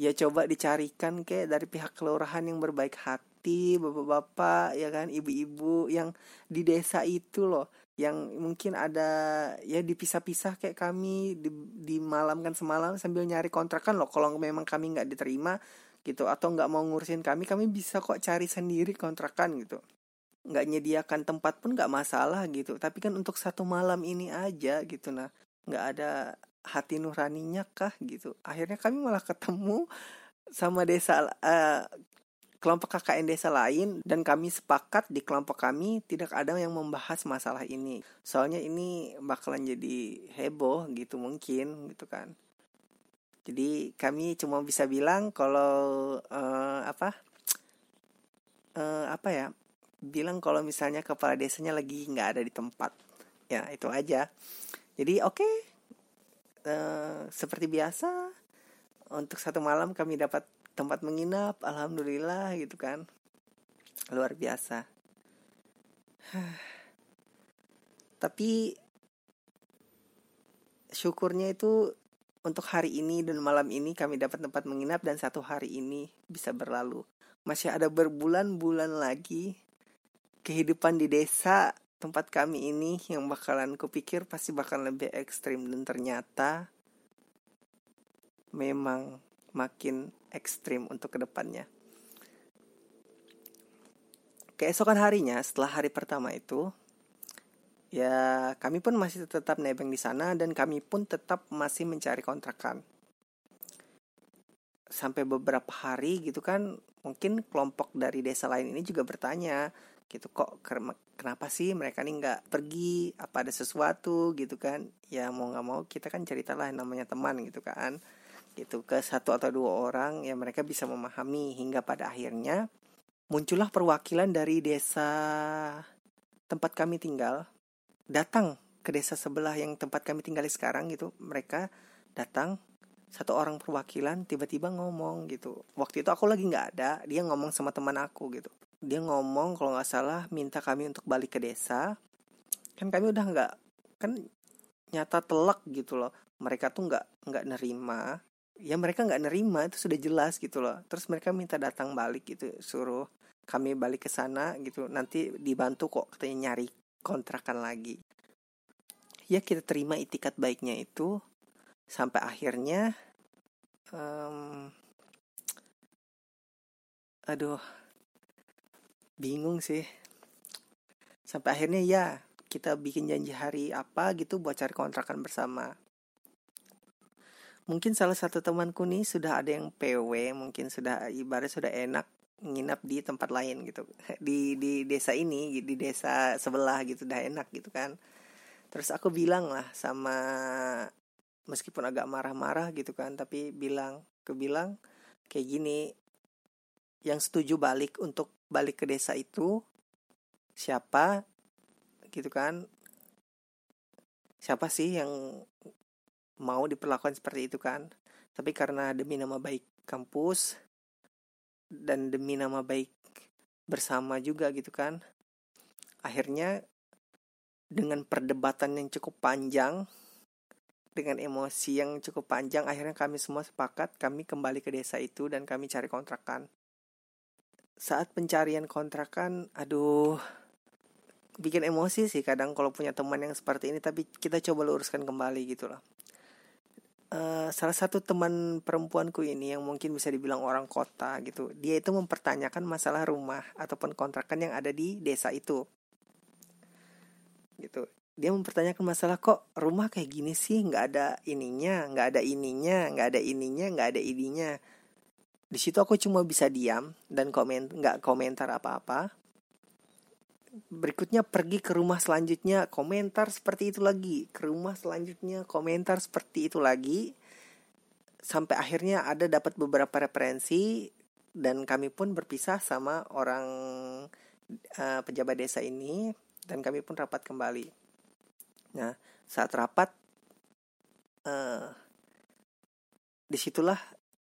[SPEAKER 1] ya coba dicarikan kayak dari pihak kelurahan yang berbaik hati bapak-bapak ya kan ibu-ibu yang di desa itu loh yang mungkin ada ya dipisah-pisah kayak kami di, dimalamkan semalam sambil nyari kontrakan loh. Kalau memang kami nggak diterima gitu atau nggak mau ngurusin kami kami bisa kok cari sendiri kontrakan gitu. Nggak nyediakan tempat pun nggak masalah gitu. Tapi kan untuk satu malam ini aja gitu nah nggak ada hati nuraninya kah gitu akhirnya kami malah ketemu sama desa uh, kelompok KKN desa lain dan kami sepakat di kelompok kami tidak ada yang membahas masalah ini. Soalnya ini bakalan jadi heboh gitu mungkin gitu kan. Jadi kami cuma bisa bilang kalau uh, apa uh, apa ya bilang kalau misalnya kepala desanya lagi nggak ada di tempat ya itu aja. Jadi oke okay, uh, seperti biasa untuk satu malam kami dapat tempat menginap alhamdulillah gitu kan. Luar biasa. *sighs* Tapi syukurnya itu untuk hari ini dan malam ini kami dapat tempat menginap dan satu hari ini bisa berlalu. Masih ada berbulan-bulan lagi kehidupan di desa tempat kami ini yang bakalan kupikir pasti bakal lebih ekstrim dan ternyata memang makin ekstrim untuk ke depannya. Keesokan harinya setelah hari pertama itu, ya kami pun masih tetap nebeng di sana dan kami pun tetap masih mencari kontrakan. Sampai beberapa hari gitu kan, mungkin kelompok dari desa lain ini juga bertanya, gitu kok kenapa sih mereka nih nggak pergi? Apa ada sesuatu gitu kan? Ya mau nggak mau kita kan ceritalah namanya teman gitu kan. Gitu ke satu atau dua orang yang mereka bisa memahami hingga pada akhirnya muncullah perwakilan dari desa tempat kami tinggal datang ke desa sebelah yang tempat kami tinggal sekarang gitu. Mereka datang satu orang perwakilan tiba-tiba ngomong gitu. Waktu itu aku lagi nggak ada dia ngomong sama teman aku gitu dia ngomong kalau nggak salah minta kami untuk balik ke desa. Kan kami udah nggak kan nyata telak gitu loh. Mereka tuh nggak nggak nerima. Ya mereka nggak nerima itu sudah jelas gitu loh. Terus mereka minta datang balik gitu suruh kami balik ke sana gitu. Nanti dibantu kok katanya nyari kontrakan lagi. Ya kita terima itikat baiknya itu. Sampai akhirnya um, aduh bingung sih. Sampai akhirnya ya kita bikin janji hari apa gitu buat cari kontrakan bersama. Mungkin salah satu temanku nih sudah ada yang PW mungkin sudah ibarat sudah enak nginap di tempat lain gitu. *laughs* Di di desa ini di desa sebelah gitu udah enak gitu kan. Terus aku bilang lah sama meskipun agak marah-marah gitu kan tapi bilang ke bilang kayak gini yang setuju balik untuk balik ke desa itu siapa gitu kan. Siapa sih yang mau diperlakukan seperti itu kan? Tapi karena demi nama baik kampus dan demi nama baik bersama juga gitu kan akhirnya dengan perdebatan yang cukup panjang dengan emosi yang cukup panjang akhirnya kami semua sepakat kami kembali ke desa itu dan kami cari kontrakan saat pencarian kontrakan aduh bikin emosi sih kadang kalau punya teman yang seperti ini tapi kita coba luruskan kembali gitu loh. Uh, salah satu teman perempuanku ini yang mungkin bisa dibilang orang kota gitu dia itu mempertanyakan masalah rumah ataupun kontrakan yang ada di desa itu. Gitu. Dia mempertanyakan masalah kok rumah kayak gini sih? Nggak ada ininya nggak ada ininya nggak ada ininya nggak ada ininya di situ aku cuma bisa diam dan komen nggak komentar apa-apa. Berikutnya pergi ke rumah selanjutnya komentar seperti itu lagi. Ke rumah selanjutnya komentar seperti itu lagi. Sampai akhirnya ada dapat beberapa referensi dan kami pun berpisah sama orang uh, pejabat desa ini dan kami pun rapat kembali. Nah saat rapat uh, di situlah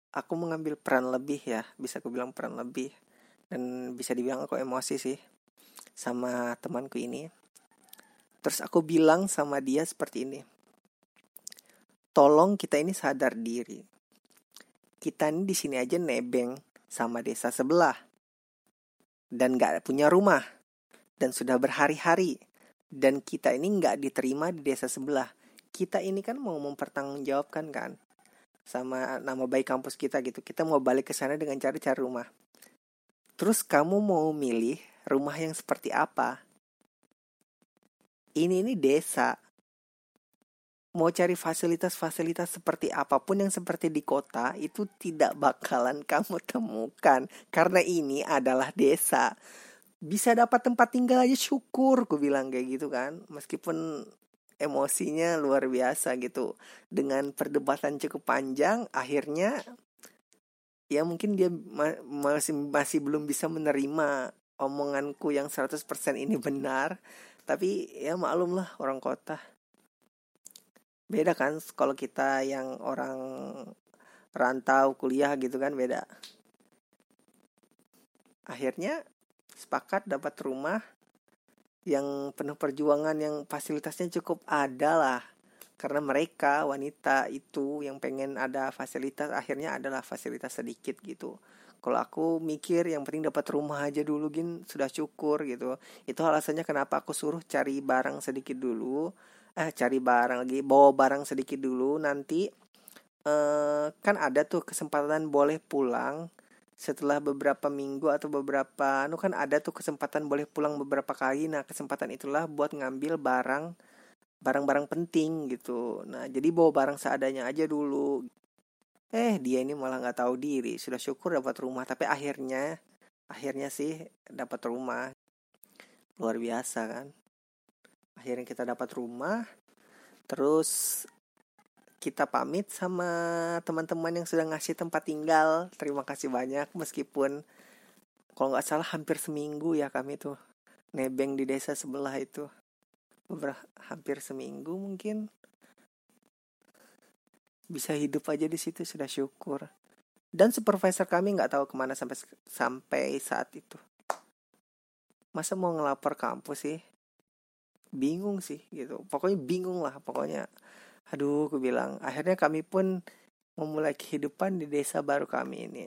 [SPEAKER 1] aku mengambil peran lebih ya bisa aku bilang peran lebih dan bisa dibilang aku emosi sih sama temanku ini. Terus aku bilang sama dia seperti ini. Tolong kita ini sadar diri. Kita ini di sini aja nebeng sama desa sebelah. Dan gak punya rumah. Dan sudah berhari-hari. Dan kita ini gak diterima di desa sebelah. Kita ini kan mau mempertanggungjawabkan kan. Sama nama baik kampus kita gitu. Kita mau balik ke sana dengan cara cari rumah. Terus kamu mau milih rumah yang seperti apa. Ini ini desa. Mau cari fasilitas-fasilitas seperti apa pun yang seperti di kota itu tidak bakalan *laughs* kamu temukan karena ini adalah desa. Bisa dapat tempat tinggal aja syukur, gue bilang kayak gitu kan. Meskipun emosinya luar biasa gitu. Dengan perdebatan cukup panjang, akhirnya ya mungkin dia masih masih belum bisa menerima omonganku yang 100% ini benar. Tapi ya maklum lah orang kota. Beda kan kalau kita yang orang rantau kuliah gitu kan beda. Akhirnya sepakat dapat rumah yang penuh perjuangan yang fasilitasnya cukup ada lah. Karena mereka wanita itu yang pengen ada fasilitas akhirnya adalah fasilitas sedikit gitu. Kalau aku mikir yang penting dapat rumah aja dulu gin. Sudah syukur gitu. Itu alasannya kenapa aku suruh cari barang sedikit dulu. Eh cari barang lagi bawa barang sedikit dulu. Nanti eh, kan ada tuh kesempatan boleh pulang setelah beberapa minggu atau beberapa anu kan ada tuh kesempatan boleh pulang beberapa kali. Nah kesempatan itulah buat ngambil barang barang-barang penting gitu. Nah jadi bawa barang seadanya aja dulu. Eh dia ini malah nggak tahu diri. Sudah syukur dapat rumah tapi akhirnya akhirnya sih dapat rumah. Luar biasa kan? Akhirnya kita dapat rumah terus kita pamit sama teman-teman yang sudah ngasih tempat tinggal. Terima kasih banyak meskipun kalau nggak salah hampir seminggu ya kami tuh nebeng di desa sebelah itu. Hampir seminggu mungkin. Bisa hidup aja di situ sudah syukur. Dan supervisor kami nggak tahu ke mana sampai sampai saat itu. Masa mau ngelapor kampus sih? Bingung sih gitu. Pokoknya bingung lah pokoknya aduh aku bilang akhirnya kami pun memulai kehidupan di desa baru kami ini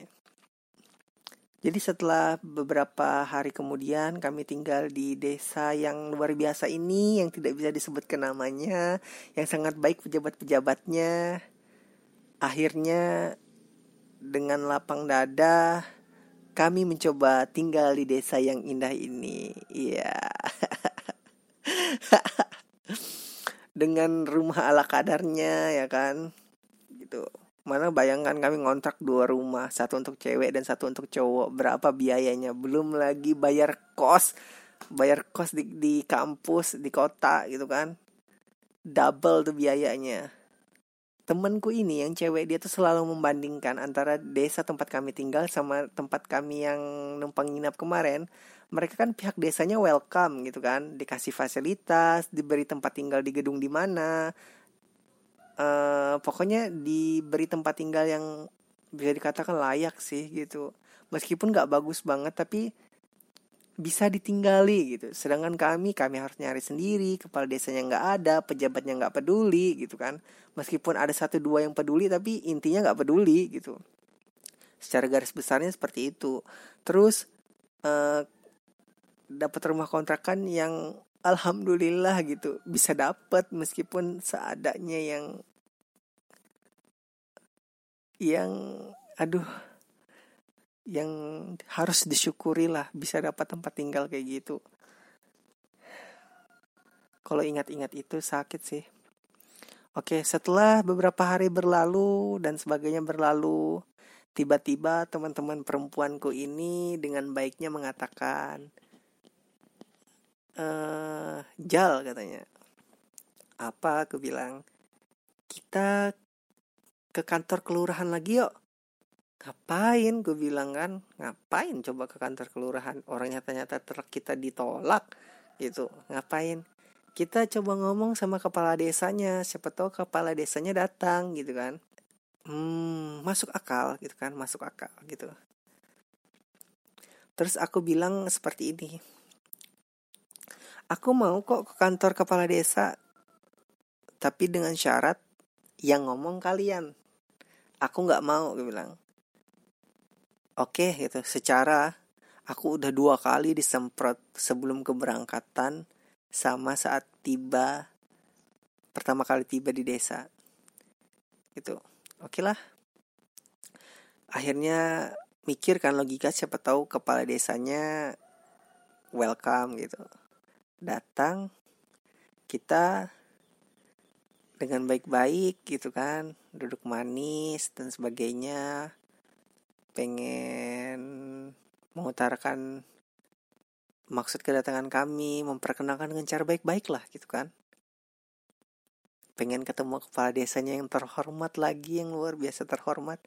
[SPEAKER 1] jadi setelah beberapa hari kemudian kami tinggal di desa yang luar biasa ini yang tidak bisa disebutkan namanya, yang sangat baik pejabat-pejabatnya. Akhirnya dengan lapang dada kami mencoba tinggal di desa yang indah ini. Iya. *laughs* dengan rumah ala kadarnya ya kan. Gitu. Mana bayangkan kami ngontrak dua rumah, satu untuk cewek dan satu untuk cowok. Berapa biayanya? Belum lagi bayar kos, bayar kos di, di kampus, di kota gitu kan. Double tuh biayanya. Temenku ini yang cewek dia tuh selalu membandingkan antara desa tempat kami tinggal sama tempat kami yang numpang nginap kemarin. Mereka kan pihak desanya welcome gitu kan, dikasih fasilitas, diberi tempat tinggal di gedung di mana, uh, pokoknya diberi tempat tinggal yang bisa dikatakan layak sih gitu. Meskipun nggak bagus banget tapi bisa ditinggali gitu. Sedangkan kami kami harus nyari sendiri kepala desanya nggak ada pejabatnya nggak peduli gitu kan. Meskipun ada satu dua yang peduli tapi intinya nggak peduli gitu. Secara garis besarnya seperti itu. Terus uh, dapat rumah kontrakan yang alhamdulillah gitu bisa dapat meskipun seadanya yang yang aduh yang harus disyukuri lah bisa dapat tempat tinggal kayak gitu. Kalau ingat-ingat itu sakit sih. Oke setelah beberapa hari berlalu dan sebagainya berlalu tiba-tiba teman-teman perempuanku ini dengan baiknya mengatakan uh, Jal katanya. Apa? aku bilang. Kita ke kantor kelurahan lagi yuk ngapain? Gue bilang kan ngapain coba ke kantor kelurahan? Orangnya ternyata truk kita ditolak gitu. Ngapain? Kita coba ngomong sama kepala desanya. Siapa tahu kepala desanya datang gitu kan. Hmm masuk akal gitu kan masuk akal gitu. Terus aku bilang seperti ini. Aku mau kok ke kantor kepala desa, tapi dengan syarat yang ngomong kalian. Aku nggak mau, gue bilang. Oke gitu, secara aku udah dua kali disemprot sebelum keberangkatan sama saat tiba pertama kali tiba di desa. Gitu. Oke lah. Akhirnya mikir kan logika siapa tahu kepala desanya welcome gitu datang kita dengan baik-baik gitu kan duduk manis dan sebagainya pengen mengutarakan maksud kedatangan kami memperkenalkan dengan cara baik-baik lah gitu kan. Pengen ketemu kepala desanya yang terhormat lagi yang luar biasa terhormat.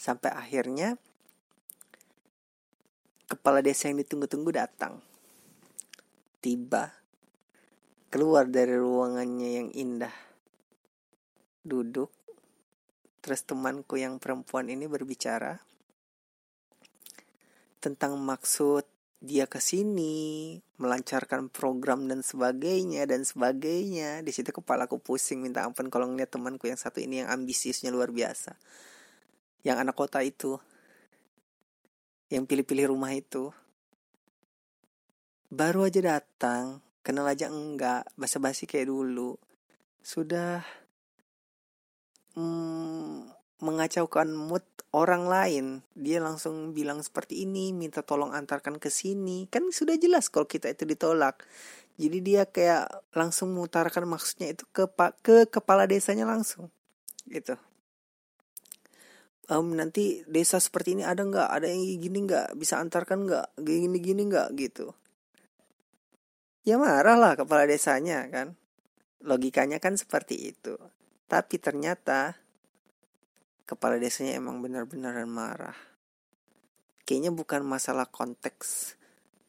[SPEAKER 1] Sampai akhirnya kepala desa yang ditunggu-tunggu datang. Tiba keluar dari ruangannya yang indah duduk. Terus temanku yang perempuan ini berbicara tentang maksud dia ke sini melancarkan program dan sebagainya dan sebagainya. Di situ kepalaku pusing minta ampun kalau ngeliat temanku yang satu ini yang ambisiusnya luar biasa. Yang anak kota itu. Yang pilih-pilih rumah itu. Baru aja datang, kenal aja enggak, basa-basi kayak dulu. Sudah mm, mengacaukan mood orang lain. Dia langsung bilang seperti ini, minta tolong antarkan ke sini. Kan sudah jelas kalau kita itu ditolak. Jadi dia kayak langsung mengutarakan maksudnya itu ke ke kepala desanya langsung. Gitu. Um, nanti desa seperti ini ada nggak? Ada yang gini nggak? Bisa antarkan nggak? Gini-gini nggak? Gitu ya marah lah kepala desanya kan. Logikanya kan seperti itu. Tapi ternyata kepala desanya emang benar-benar marah. Kayaknya bukan masalah konteks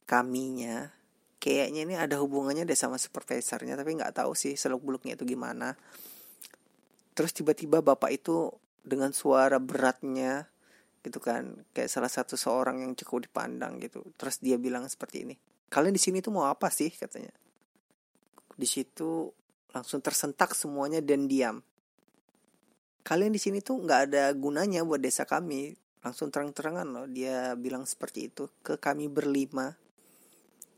[SPEAKER 1] kaminya. Kayaknya ini ada hubungannya deh sama supervisornya, tapi nggak tahu sih seluk beluknya itu gimana. Terus tiba-tiba bapak itu dengan suara beratnya gitu kan, kayak salah satu seorang yang cukup dipandang gitu. Terus dia bilang seperti ini, kalian di sini tuh mau apa sih katanya di situ langsung tersentak semuanya dan diam kalian di sini tuh nggak ada gunanya buat desa kami. Langsung terang-terangan loh dia bilang seperti itu ke kami berlima.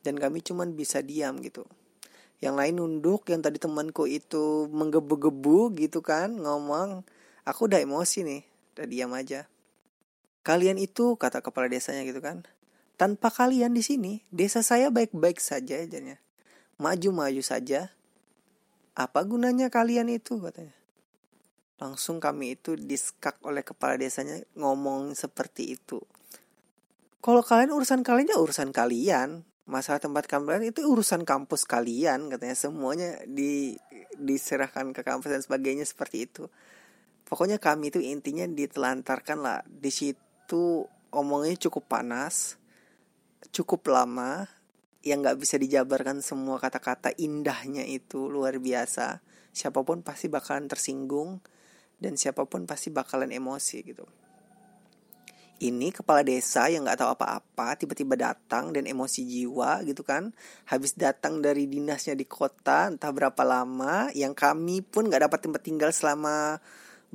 [SPEAKER 1] Dan kami cuman bisa diam gitu. Yang lain nunduk yang tadi temanku itu menggebu-gebu gitu kan ngomong aku udah emosi nih udah diam aja. Kalian itu kata kepala desanya gitu kan tanpa kalian di sini, desa saya baik-baik saja aja Maju-maju saja. Apa gunanya kalian itu? katanya. Langsung kami itu diskak oleh kepala desanya ngomong seperti itu. Kalau kalian urusan kalian ya urusan kalian. Masalah tempat kalian itu urusan kampus kalian katanya semuanya di diserahkan ke kampus dan sebagainya seperti itu. Pokoknya kami itu intinya ditelantarkan lah di situ omongnya cukup panas cukup lama yang nggak bisa dijabarkan semua kata-kata indahnya itu luar biasa. Siapa pun pasti bakalan tersinggung dan siapa pun pasti bakalan emosi gitu. Ini kepala desa yang nggak tahu apa-apa tiba-tiba datang dan emosi jiwa gitu kan. Habis datang dari dinasnya di kota entah berapa lama yang kami pun nggak dapat tempat tinggal selama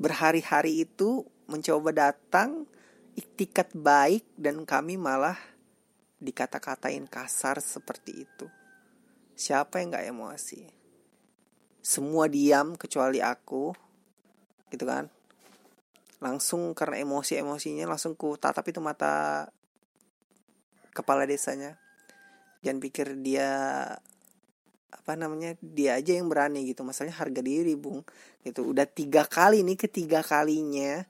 [SPEAKER 1] berhari-hari itu mencoba datang iktikat baik dan kami malah dikata-katain kasar seperti itu. Siapa yang gak emosi? Semua diam kecuali aku, gitu kan? Langsung karena emosi-emosinya langsung ku tatap itu mata kepala desanya. Jangan pikir dia apa namanya dia aja yang berani gitu masalahnya harga diri bung gitu udah tiga kali nih ketiga kalinya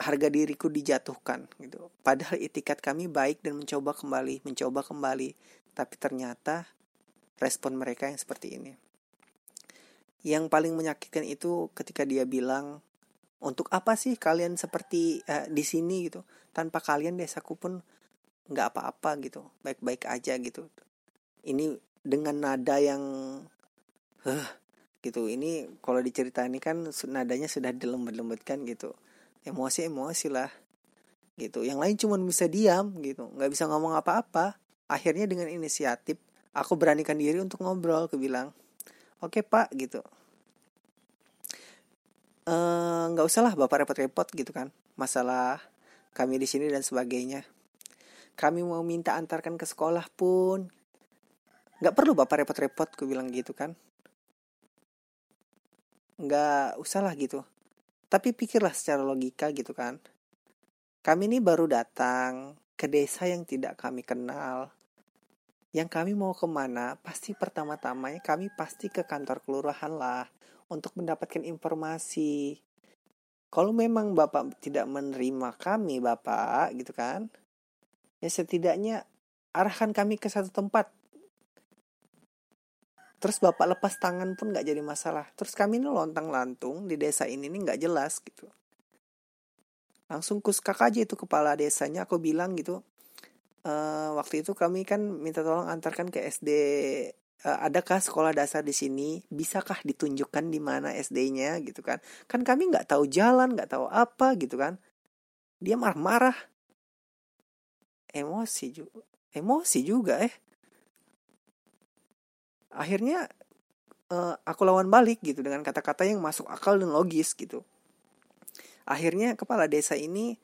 [SPEAKER 1] harga diriku dijatuhkan gitu. Padahal itikat kami baik dan mencoba kembali, mencoba kembali, tapi ternyata respon mereka yang seperti ini. Yang paling menyakitkan itu ketika dia bilang, "Untuk apa sih kalian seperti eh, di sini? gitu? Tanpa kalian desaku pun nggak apa-apa gitu, baik-baik aja gitu." Ini dengan nada yang huh, gitu. Ini kalau diceritain kan nadanya sudah dilembut-lembutkan gitu. Emosi-emosi lah gitu. Yang lain cuma bisa diam gitu. Nggak bisa ngomong apa-apa. Akhirnya dengan inisiatif aku beranikan diri untuk ngobrol ke bilang oke okay, pak gitu. Eh, nggak uh, usah lah bapak repot-repot gitu kan masalah kami di sini dan sebagainya. Kami mau minta antarkan ke sekolah pun. Nggak perlu bapak repot-repot ku bilang gitu kan. Nggak usah lah gitu. Tapi pikirlah secara logika gitu kan. Kami ini baru datang ke desa yang tidak kami kenal. Yang kami mau ke mana, pasti pertama-tamanya kami pasti ke kantor kelurahan lah. Untuk mendapatkan informasi. Kalau memang Bapak tidak menerima kami Bapak gitu kan. Ya setidaknya arahkan kami ke satu tempat terus bapak lepas tangan pun nggak jadi masalah terus kami ini lontang lantung di desa ini nih nggak jelas gitu langsung kuskak aja itu kepala desanya aku bilang gitu e, waktu itu kami kan minta tolong antarkan ke SD e, eh, adakah sekolah dasar di sini? Bisakah ditunjukkan di mana SD-nya gitu kan. Kan kami nggak tahu jalan nggak tahu apa gitu kan. Dia marah-marah. Emosi juga emosi juga eh. Akhirnya uh, aku lawan balik gitu dengan kata-kata yang masuk akal dan logis gitu. Akhirnya kepala desa ini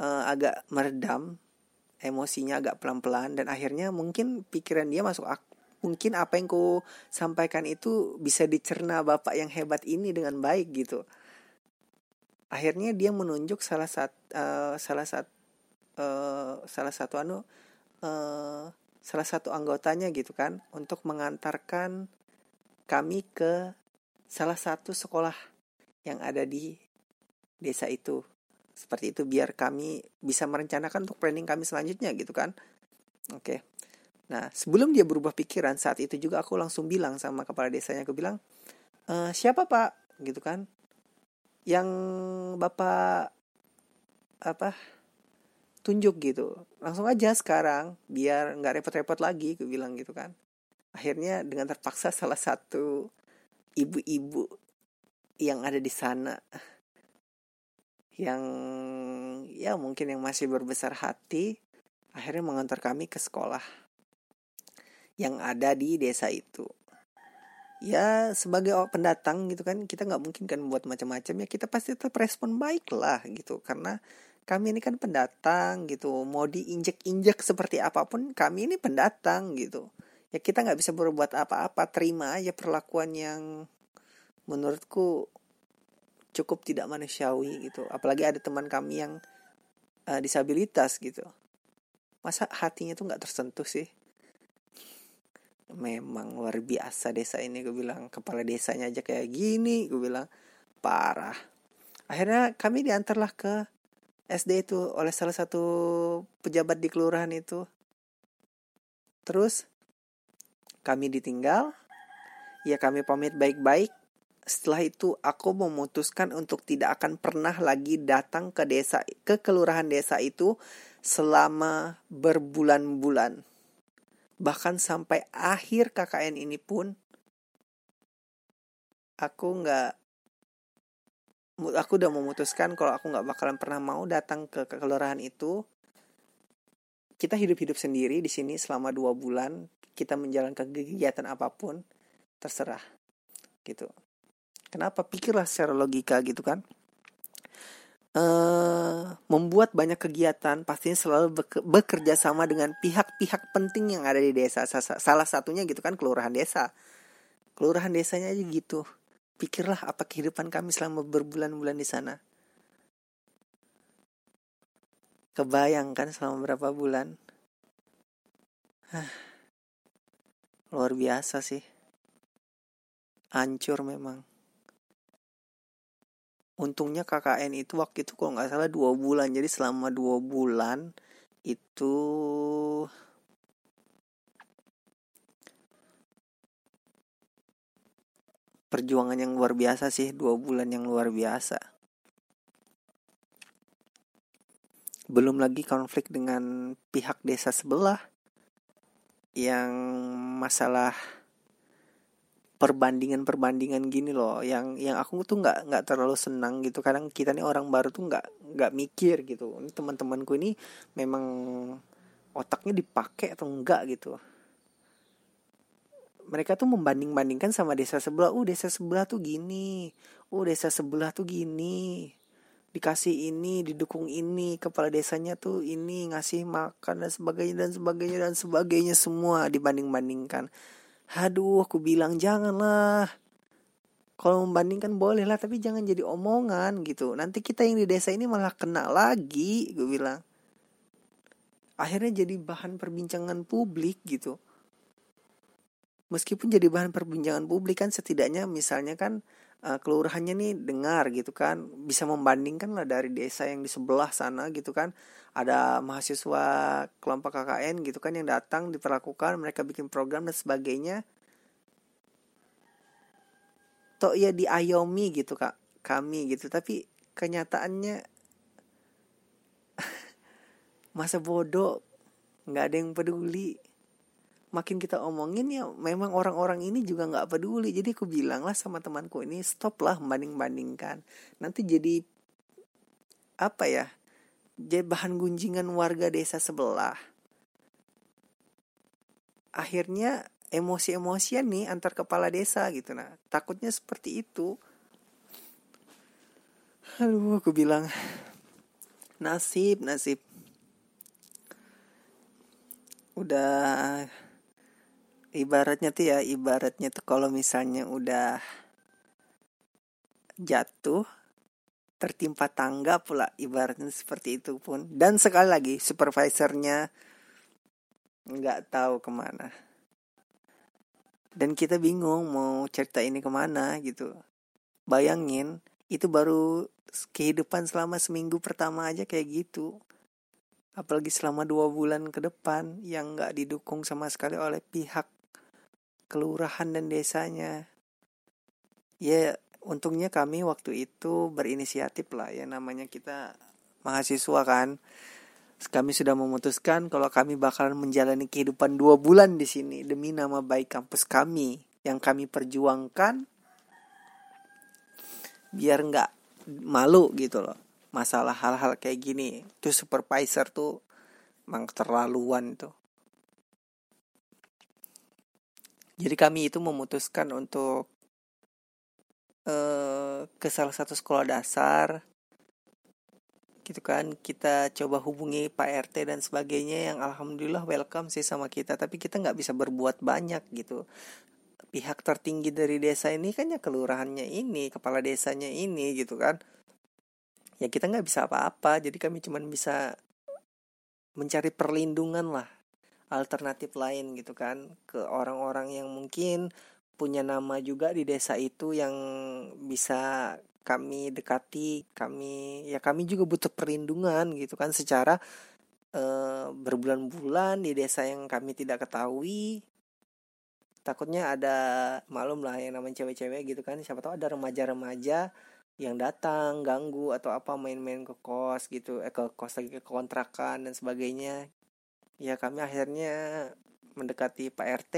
[SPEAKER 1] uh, agak meredam emosinya agak pelan-pelan dan akhirnya mungkin pikiran dia masuk ak mungkin apa yang ku sampaikan itu bisa dicerna bapak yang hebat ini dengan baik gitu akhirnya dia menunjuk salah satu uh, salah satu uh, salah satu anu uh, salah satu anggotanya gitu kan untuk mengantarkan kami ke salah satu sekolah yang ada di desa itu. Seperti itu biar kami bisa merencanakan untuk planning kami selanjutnya gitu kan. Oke. Nah, sebelum dia berubah pikiran saat itu juga aku langsung bilang sama kepala desanya aku bilang, e, "Siapa, Pak?" gitu kan. Yang Bapak apa tunjuk gitu langsung aja sekarang biar nggak repot-repot lagi gue bilang gitu kan akhirnya dengan terpaksa salah satu ibu-ibu yang ada di sana yang ya mungkin yang masih berbesar hati akhirnya mengantar kami ke sekolah yang ada di desa itu. Ya sebagai pendatang gitu kan kita nggak mungkin kan buat macam-macam. Ya kita pasti tetap respon baik lah gitu. Karena kami ini kan pendatang gitu. Mau diinjek-injek seperti apa pun kami ini pendatang gitu. Ya kita nggak bisa berbuat apa-apa. Terima aja perlakuan yang menurutku cukup tidak manusiawi gitu. Apalagi ada teman kami yang uh, disabilitas gitu. Masa hatinya tuh nggak tersentuh sih? Memang luar biasa desa ini gue bilang. Kepala desanya aja kayak gini gue bilang. Parah. Akhirnya kami diantarlah ke SD itu oleh salah satu pejabat di kelurahan itu. Terus kami ditinggal. Ya kami pamit baik-baik setelah itu aku memutuskan untuk tidak akan pernah lagi datang ke desa ke kelurahan desa itu selama berbulan-bulan. Bahkan sampai akhir KKN ini pun aku nggak aku udah memutuskan kalau aku nggak bakalan pernah mau datang ke, ke kelurahan itu. Kita hidup-hidup sendiri di sini selama dua bulan kita menjalankan kegiatan apa pun terserah gitu kenapa? Pikirlah secara logika gitu kan. Uh, membuat banyak kegiatan pastinya selalu bekerja sama dengan pihak-pihak penting yang ada di desa. Salah satunya gitu kan kelurahan desa. Kelurahan desanya aja gitu. Pikirlah apa kehidupan kami selama berbulan-bulan di sana. Kebayangkan selama berapa bulan? Hah, luar biasa sih. Hancur memang untungnya KKN itu waktu itu kalau nggak salah dua bulan. Jadi selama dua bulan itu perjuangan yang luar biasa sih. Dua bulan yang luar biasa. Belum lagi konflik dengan pihak desa sebelah yang masalah perbandingan-perbandingan gini loh yang yang aku tuh nggak nggak terlalu senang gitu. Kadang kita nih orang baru tuh nggak nggak mikir gitu. Ini teman-temanku ini memang otaknya dipakai atau enggak gitu. Mereka tuh membanding-bandingkan sama desa sebelah. Uh desa sebelah tuh gini. Uh desa sebelah tuh gini. Dikasih ini didukung ini. Kepala desanya tuh ini ngasih makan dan sebagainya dan sebagainya dan sebagainya. Semua dibanding-bandingkan Aduh, aku bilang janganlah. Kalau membandingkan boleh lah, tapi jangan jadi omongan gitu. Nanti kita yang di desa ini malah kena lagi, gue bilang. Akhirnya jadi bahan perbincangan publik gitu. Meskipun jadi bahan perbincangan publik kan setidaknya misalnya kan uh, kelurahannya nih dengar gitu kan. Bisa membandingkan lah dari desa yang di sebelah sana gitu kan. Ada mahasiswa kelompok KKN gitu kan yang datang diperlakukan mereka bikin program dan sebagainya. Toh ya diayomi gitu kak kami gitu. Tapi kenyataannya *laughs* masa bodoh nggak ada yang peduli makin kita omongin ya memang orang-orang ini juga nggak peduli. Jadi aku bilang lah sama temanku ini stop lah banding bandingkan nanti jadi apa ya jadi bahan gunjingan warga desa sebelah. Akhirnya emosi-emosian nih antar kepala desa gitu. Nah takutnya seperti itu. Aduh aku bilang nasib nasib. Udah ibaratnya tuh ya ibaratnya tuh kalau misalnya udah jatuh tertimpa tangga pula ibaratnya seperti itu pun. Dan sekali lagi supervisornya nggak tahu ke mana. Dan kita bingung mau cerita ini ke mana gitu. Bayangin itu baru kehidupan selama seminggu pertama aja kayak gitu. Apalagi selama dua bulan ke depan yang nggak didukung sama sekali oleh pihak kelurahan dan desanya. Ya untungnya kami waktu itu berinisiatif lah ya namanya kita mahasiswa kan. Kami sudah memutuskan kalau kami bakalan menjalani kehidupan dua bulan di sini demi nama baik kampus kami yang kami perjuangkan biar nggak malu gitu loh masalah hal-hal kayak gini. Tuh supervisor tuh emang terlaluan tuh jadi kami itu memutuskan untuk uh, ke salah satu sekolah dasar gitu kan. Kita coba hubungi Pak RT dan sebagainya yang alhamdulillah welcome sih sama kita. Tapi kita nggak bisa berbuat banyak gitu. Pihak tertinggi dari desa ini kan ya kelurahannya ini kepala desanya ini gitu kan. Ya kita nggak bisa apa-apa. Jadi kami cuma bisa mencari perlindungan lah alternatif lain gitu kan ke orang-orang yang mungkin punya nama juga di desa itu yang bisa kami dekati kami ya kami juga butuh perlindungan gitu kan secara uh, berbulan-bulan di desa yang kami tidak ketahui. Takutnya ada malum lah yang namanya cewek-cewek gitu kan siapa tahu ada remaja-remaja yang datang ganggu atau apa main-main ke kos gitu eh ke kos lagi ke kontrakan dan sebagainya ya kami akhirnya mendekati Pak RT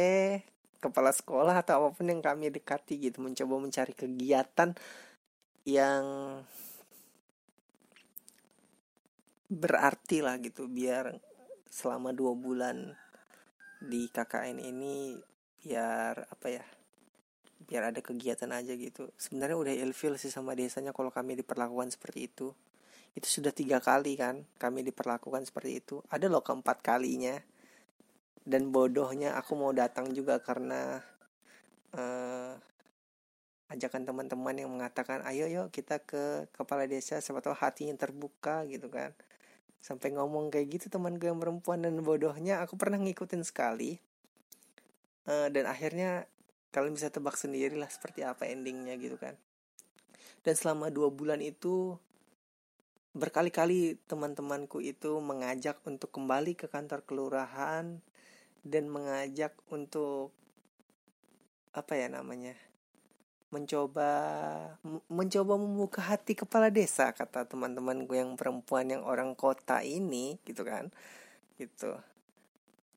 [SPEAKER 1] kepala sekolah atau apa pun yang kami dekati gitu mencoba mencari kegiatan yang berarti lah gitu biar selama dua bulan di KKN ini biar apa ya biar ada kegiatan aja gitu. Sebenarnya udah ilfil sih sama desanya kalau kami diperlakukan seperti itu itu sudah tiga kali kan kami diperlakukan seperti itu. Ada loh keempat kalinya. Dan bodohnya aku mau datang juga karena uh, ajakan teman-teman yang mengatakan ayo yuk kita ke kepala desa siapa tahu hatinya terbuka gitu kan. Sampai ngomong kayak gitu teman gue yang perempuan dan bodohnya aku pernah ngikutin sekali. Uh, dan akhirnya kalian bisa tebak sendiri lah seperti apa endingnya gitu kan. Dan selama dua bulan itu berkali-kali teman-temanku itu mengajak untuk kembali ke kantor kelurahan dan mengajak untuk apa ya namanya mencoba mencoba membuka hati kepala desa kata teman-temanku yang perempuan yang orang kota ini gitu kan gitu.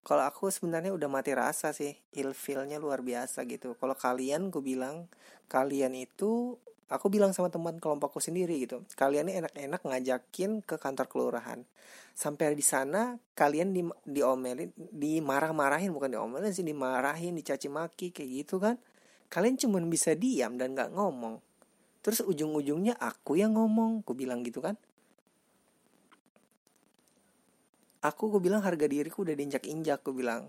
[SPEAKER 1] Kalau aku sebenarnya udah mati rasa sih ilfilnya luar biasa gitu. Kalau kalian gue bilang kalian itu aku bilang sama teman kelompokku sendiri gitu kalian ini enak-enak ngajakin ke kantor kelurahan. Sampai di sana kalian di diomelin dimarah-marahin bukan diomelin sih dimarahin dicaci maki kayak gitu kan. Kalian cuma bisa diam dan nggak ngomong. Terus ujung-ujungnya aku yang ngomong aku bilang gitu kan. Aku gue bilang harga diriku udah diinjak-injak gue bilang.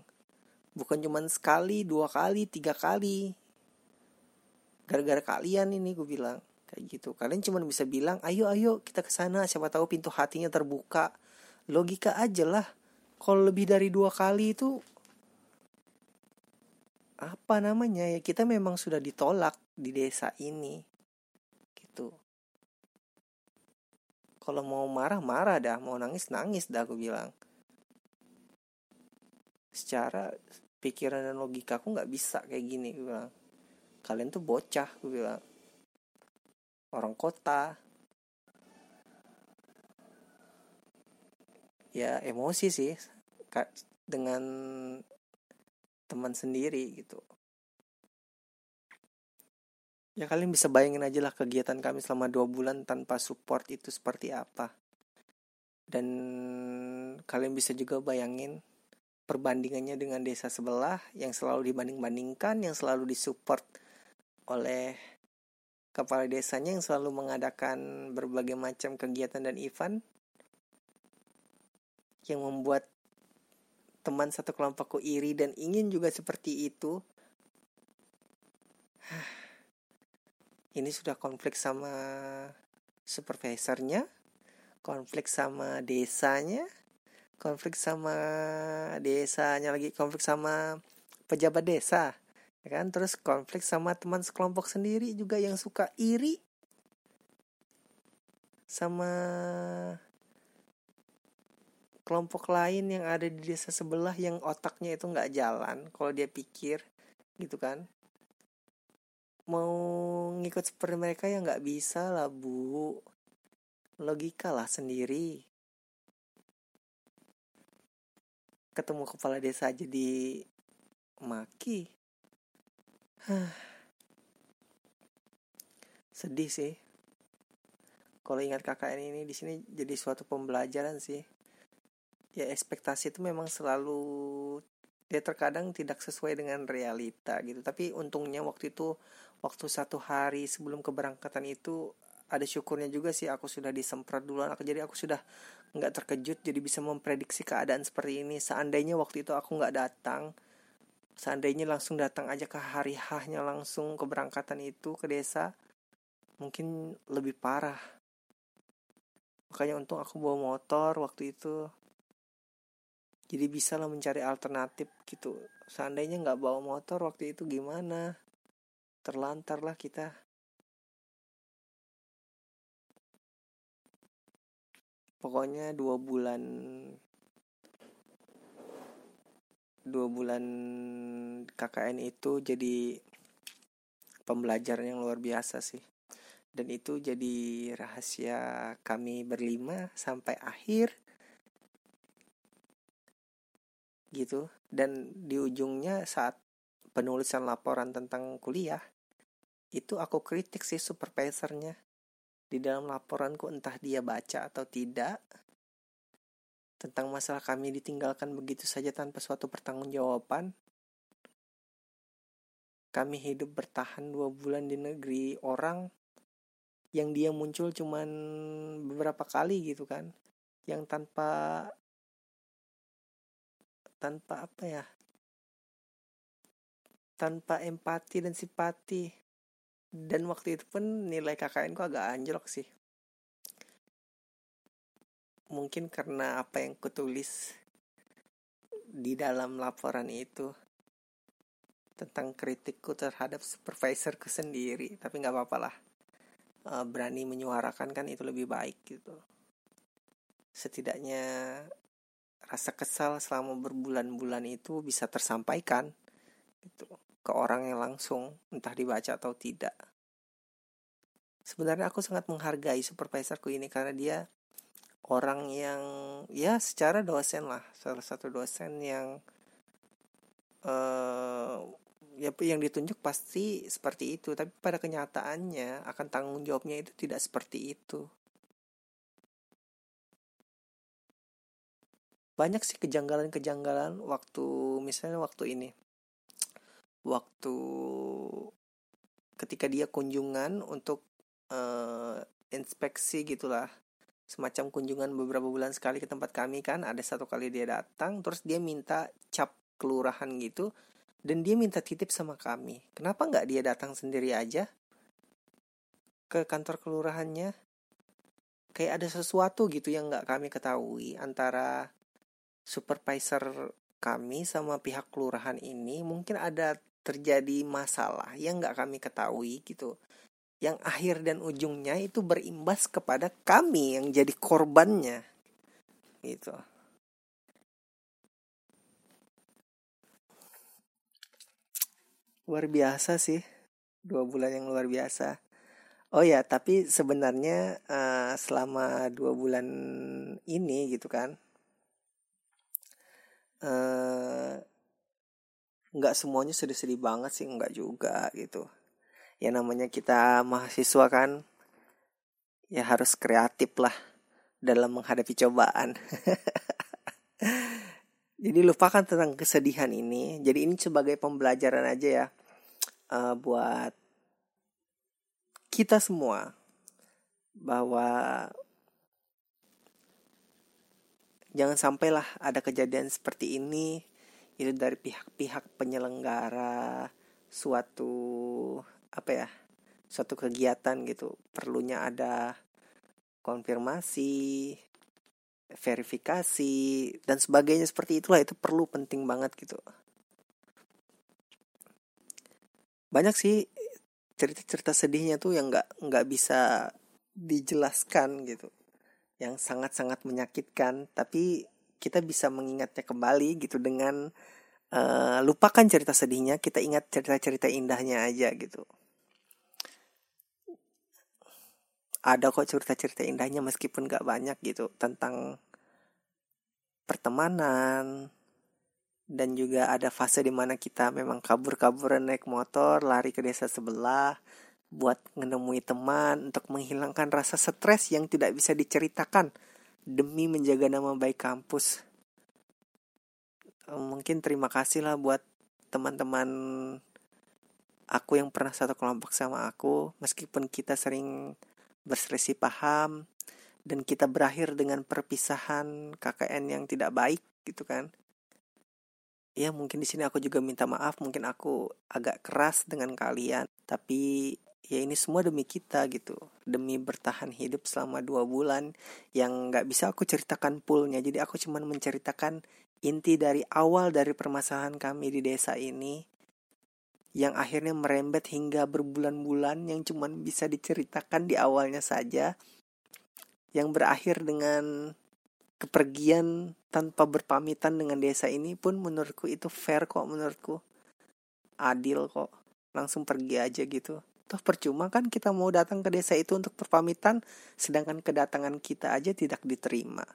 [SPEAKER 1] Bukan cuman sekali dua kali tiga kali gara-gara kalian ini gue bilang. Kayak gitu. Kalian cuma bisa bilang ayo ayo kita ke sana. Siapa tahu pintu hatinya terbuka. Logika aja lah. Kalau lebih dari dua kali itu apa namanya ya? Kita memang sudah ditolak di desa ini. Gitu. Kalau mau marah marah dah. Mau nangis nangis dah aku bilang. Secara pikiran dan logika aku nggak bisa kayak gini gue bilang kalian tuh bocah gue bilang. Orang kota. Ya emosi sih dengan teman sendiri gitu. Ya kalian bisa bayangin aja lah kegiatan kami selama dua bulan tanpa support itu seperti apa. Dan kalian bisa juga bayangin perbandingannya dengan desa sebelah yang selalu dibanding-bandingkan yang selalu disupport oleh kepala desanya yang selalu mengadakan berbagai macam kegiatan dan event yang membuat teman satu kelompokku iri dan ingin juga seperti itu. *sighs* Ini sudah konflik sama supervisornya, konflik sama desanya, konflik sama desanya lagi, konflik sama pejabat desa, ya kan? Terus konflik sama teman sekelompok sendiri juga yang suka iri. Sama kelompok lain yang ada di desa sebelah yang otaknya itu nggak jalan kalau dia pikir gitu kan? Mau ngikut seperti mereka ya nggak bisa lah bu. Logika lah sendiri. Ketemu kepala desa aja di sedih sih. Kalau ingat KKN ini di sini jadi suatu pembelajaran sih. Ya ekspektasi itu memang selalu dia terkadang tidak sesuai dengan realita gitu. Tapi untungnya waktu itu waktu satu hari sebelum keberangkatan itu ada syukurnya juga sih aku sudah disemprot duluan. Jadi aku sudah nggak terkejut jadi bisa memprediksi keadaan seperti ini. Seandainya waktu itu aku nggak datang seandainya langsung datang aja ke hari hahnya langsung keberangkatan itu ke desa mungkin lebih parah. Makanya untung aku bawa motor waktu itu. Jadi bisa lah mencari alternatif gitu. Seandainya nggak bawa motor waktu itu gimana? Terlantar lah kita. Pokoknya dua bulan dua bulan KKN itu jadi pembelajaran yang luar biasa sih. Dan itu jadi rahasia kami berlima sampai akhir. Gitu. Dan di ujungnya saat penulisan laporan tentang kuliah itu aku kritik sih supervisornya. Di dalam laporanku entah dia baca atau tidak tentang masalah kami ditinggalkan begitu saja tanpa suatu pertanggungjawaban. Kami hidup bertahan dua bulan di negeri orang yang dia muncul cuman beberapa kali gitu kan. Yang tanpa tanpa apa ya? Tanpa empati dan simpati. Dan waktu itu pun nilai KKN ku agak anjlok sih mungkin karena apa yang kutulis di dalam laporan itu tentang kritikku terhadap supervisorku sendiri tapi nggak apa-apa lah eh, berani menyuarakan kan itu lebih baik gitu. Setidaknya rasa kesal selama berbulan-bulan itu bisa tersampaikan gitu ke orang yang langsung entah dibaca atau tidak. Sebenarnya aku sangat menghargai supervisorku ini karena dia orang yang ya secara dosen lah salah satu dosen yang uh, ya yang ditunjuk pasti seperti itu tapi pada kenyataannya akan tanggung jawabnya itu tidak seperti itu. Banyak sih kejanggalan-kejanggalan waktu misalnya waktu ini. Waktu ketika dia kunjungan untuk uh, inspeksi gitulah semacam kunjungan beberapa bulan sekali ke tempat kami kan ada satu kali dia datang terus dia minta cap kelurahan gitu dan dia minta titip sama kami. Kenapa nggak dia datang sendiri aja ke kantor kelurahannya? Kayak ada sesuatu gitu yang nggak kami ketahui antara supervisor kami sama pihak kelurahan ini mungkin ada terjadi masalah yang nggak kami ketahui gitu yang akhir dan ujungnya itu berimbas kepada kami yang jadi korbannya. Gitu. Luar biasa sih. Dua bulan yang luar biasa. Oh ya tapi sebenarnya uh, selama dua bulan ini gitu kan Eh, nggak uh, semuanya sedih-sedih banget sih nggak juga gitu ya namanya kita mahasiswa kan ya harus kreatif lah dalam menghadapi cobaan. *laughs* Jadi lupakan tentang kesedihan ini. Jadi ini sebagai pembelajaran aja ya uh, buat kita semua bahwa jangan sampailah ada kejadian seperti ini. Itu dari pihak-pihak penyelenggara suatu apa ya suatu kegiatan gitu. Perlunya ada konfirmasi verifikasi dan sebagainya. Seperti itulah itu perlu penting banget gitu. Banyak sih cerita-cerita sedihnya tuh yang nggak nggak bisa dijelaskan gitu. Yang sangat-sangat menyakitkan. Tapi kita bisa mengingatnya kembali gitu dengan uh, lupakan cerita sedihnya. Kita ingat cerita-cerita indahnya aja gitu ada kok cerita-cerita indahnya meskipun gak banyak gitu tentang pertemanan dan juga ada fase di mana kita memang kabur-kaburan naik motor lari ke desa sebelah buat menemui teman untuk menghilangkan rasa stres yang tidak bisa diceritakan demi menjaga nama baik kampus. mungkin terima kasih lah buat teman-teman aku yang pernah satu kelompok sama aku meskipun kita sering berselisih paham dan kita berakhir dengan perpisahan KKN yang tidak baik gitu kan. Ya mungkin di sini aku juga minta maaf mungkin aku agak keras dengan kalian tapi ya ini semua demi kita gitu. Demi bertahan hidup selama dua bulan yang nggak bisa aku ceritakan poolnya jadi aku cuman menceritakan inti dari awal dari permasalahan kami di desa ini yang akhirnya merembet hingga berbulan-bulan yang cuma bisa diceritakan di awalnya saja yang berakhir dengan kepergian tanpa berpamitan dengan desa ini pun menurutku itu fair kok menurutku. Adil kok. Langsung pergi aja gitu. Toh percuma kan kita mau datang ke desa itu untuk berpamitan sedangkan kedatangan kita aja tidak diterima.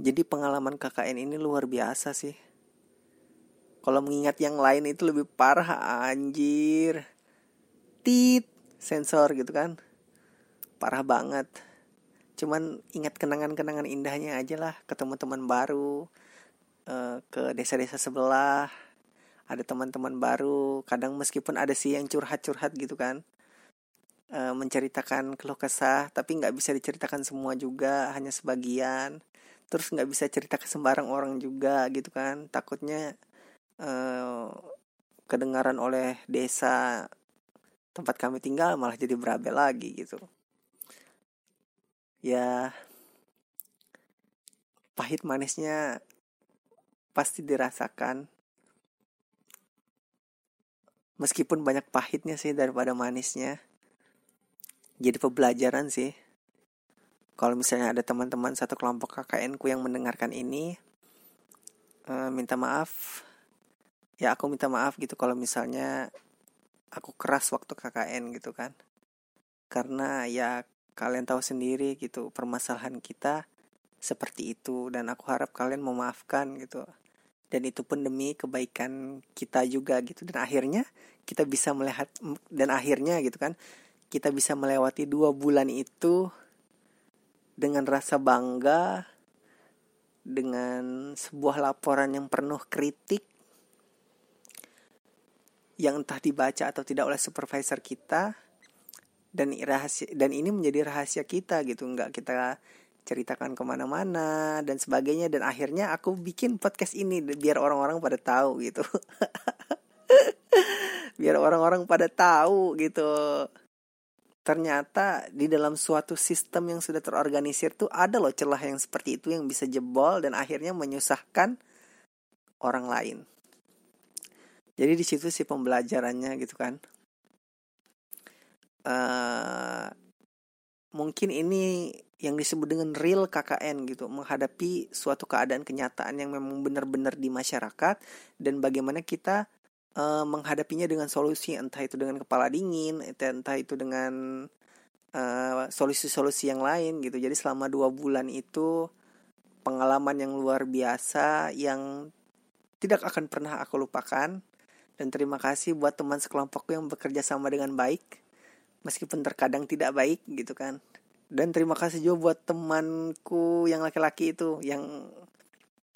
[SPEAKER 1] Jadi pengalaman KKN ini luar biasa sih kalau mengingat yang lain itu lebih parah anjir. Tit sensor gitu kan. Parah banget. Cuman ingat kenangan-kenangan indahnya aja lah ketemu teman baru uh, ke desa-desa sebelah. Ada teman-teman baru, kadang meskipun ada sih yang curhat-curhat gitu kan. Uh, menceritakan keluh kesah, tapi nggak bisa diceritakan semua juga, hanya sebagian. Terus nggak bisa cerita ke sembarang orang juga gitu kan. Takutnya Eh, kedengaran oleh desa tempat kami tinggal malah jadi berabe lagi gitu. Ya pahit manisnya pasti dirasakan. Meskipun banyak pahitnya sih daripada manisnya. Jadi pembelajaran sih. Kalau misalnya ada teman-teman satu kelompok KKN ku yang mendengarkan ini uh, minta maaf ya aku minta maaf gitu kalau misalnya aku keras waktu KKN gitu kan. Karena ya kalian tahu sendiri gitu permasalahan kita seperti itu dan aku harap kalian memaafkan gitu. Dan itu pun demi kebaikan kita juga gitu. Dan akhirnya kita bisa melihat dan akhirnya gitu kan kita bisa melewati dua bulan itu dengan rasa bangga dengan sebuah laporan yang penuh kritik yang entah dibaca atau tidak oleh supervisor kita dan rahasia dan ini menjadi rahasia kita gitu. Nggak kita ceritakan ke mana-mana dan sebagainya. Dan akhirnya aku bikin podcast ini biar orang-orang pada tahu gitu. *laughs* Biar orang-orang pada tahu gitu. Ternyata di dalam suatu sistem yang sudah terorganisir tuh ada loh celah yang seperti itu yang bisa jebol dan akhirnya menyusahkan orang lain jadi di situ sih pembelajarannya gitu kan. Uh, mungkin ini yang disebut dengan real KKN gitu menghadapi suatu keadaan kenyataan yang memang benar-benar di masyarakat dan bagaimana kita uh, menghadapinya dengan solusi entah itu dengan kepala dingin entah itu dengan solusi solusi-solusi yang lain gitu. Jadi selama dua bulan itu pengalaman yang luar biasa yang tidak akan pernah aku lupakan dan terima kasih buat teman sekelompokku yang bekerja sama dengan baik meskipun terkadang tidak baik gitu kan. Dan terima kasih juga buat temanku yang laki-laki itu yang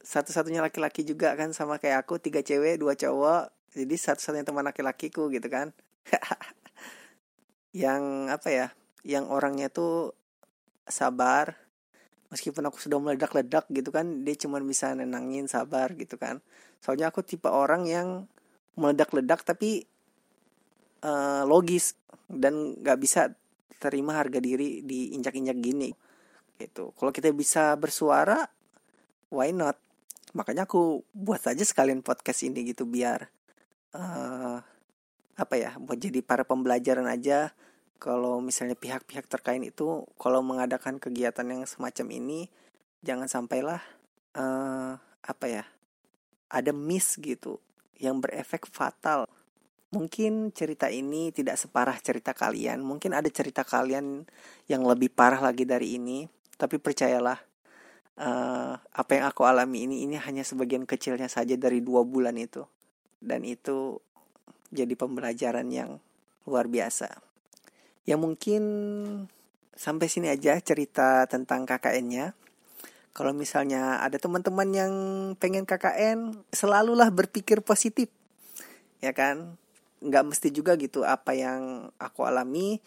[SPEAKER 1] satu-satunya laki-laki juga kan sama kayak aku tiga cewek dua cowok. Jadi satu-satunya teman laki-lakiku gitu kan. *laughs* Yang apa ya yang orangnya tuh sabar. Meskipun aku sudah meledak-ledak gitu kan. Dia cuma bisa nenangin sabar gitu kan. Soalnya aku tipe orang yang meledak-ledak tapi uh, logis dan nggak bisa terima harga diri di injak-injak gini gitu. Kalau kita bisa bersuara why not? Makanya aku buat saja sekalian podcast ini gitu biar uh, apa ya buat jadi para pembelajaran aja. Kalau misalnya pihak-pihak terkait itu kalau mengadakan kegiatan yang semacam ini jangan sampailah uh, apa ya ada miss gitu yang berefek fatal. Mungkin cerita ini tidak separah cerita kalian, mungkin ada cerita kalian yang lebih parah lagi dari ini, tapi percayalah, uh, apa yang aku alami ini ini hanya sebagian kecilnya saja dari dua bulan itu, dan itu jadi pembelajaran yang luar biasa. Ya mungkin sampai sini aja cerita tentang KKN-nya. Kalau misalnya ada teman-teman yang pengen KKN selalulah berpikir positif ya kan nggak mesti juga gitu apa yang aku alami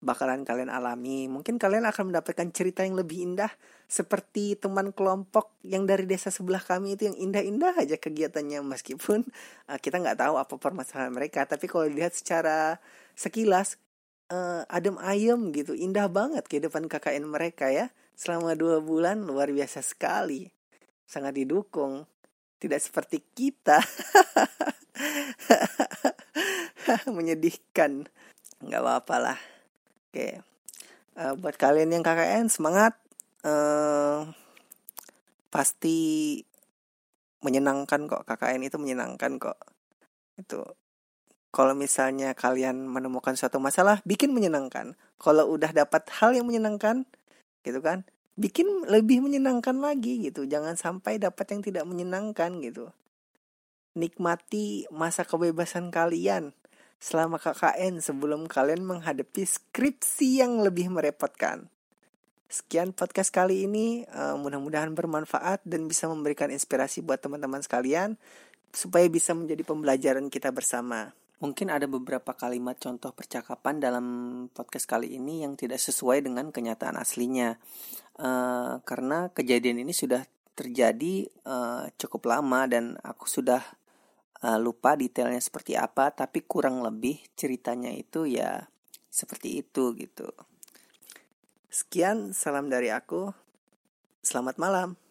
[SPEAKER 1] bakalan kalian alami. Mungkin kalian akan mendapatkan cerita yang lebih indah seperti teman kelompok yang dari desa sebelah kami itu yang indah-indah aja kegiatannya meskipun uh, kita nggak tahu apa permasalahan mereka. Tapi kalau dilihat secara sekilas uh, adem ayem gitu, indah banget kehidupan KKN mereka ya. Selama dua bulan luar biasa sekali, sangat didukung. Tidak seperti kita, *laughs* menyedihkan. Nggak apa-apa lah. Oke, uh, buat kalian yang KKN semangat, uh, pasti menyenangkan kok KKN itu menyenangkan kok. Itu kalau misalnya kalian menemukan suatu masalah, bikin menyenangkan. Kalau udah dapat hal yang menyenangkan, gitu kan, bikin lebih menyenangkan lagi gitu. Jangan sampai dapat yang tidak menyenangkan gitu. Nikmati masa kebebasan kalian selama KKN sebelum kalian menghadapi skripsi yang lebih merepotkan. Sekian podcast kali ini, uh, mudah-mudahan bermanfaat dan bisa memberikan inspirasi buat teman-teman sekalian supaya bisa menjadi pembelajaran kita bersama. Mungkin ada beberapa kalimat contoh percakapan dalam podcast kali ini yang tidak sesuai dengan kenyataan aslinya, uh, karena kejadian ini sudah terjadi uh, cukup lama dan aku sudah uh, lupa detailnya seperti apa tapi kurang lebih ceritanya itu ya seperti itu gitu. Sekian salam dari aku. Selamat malam.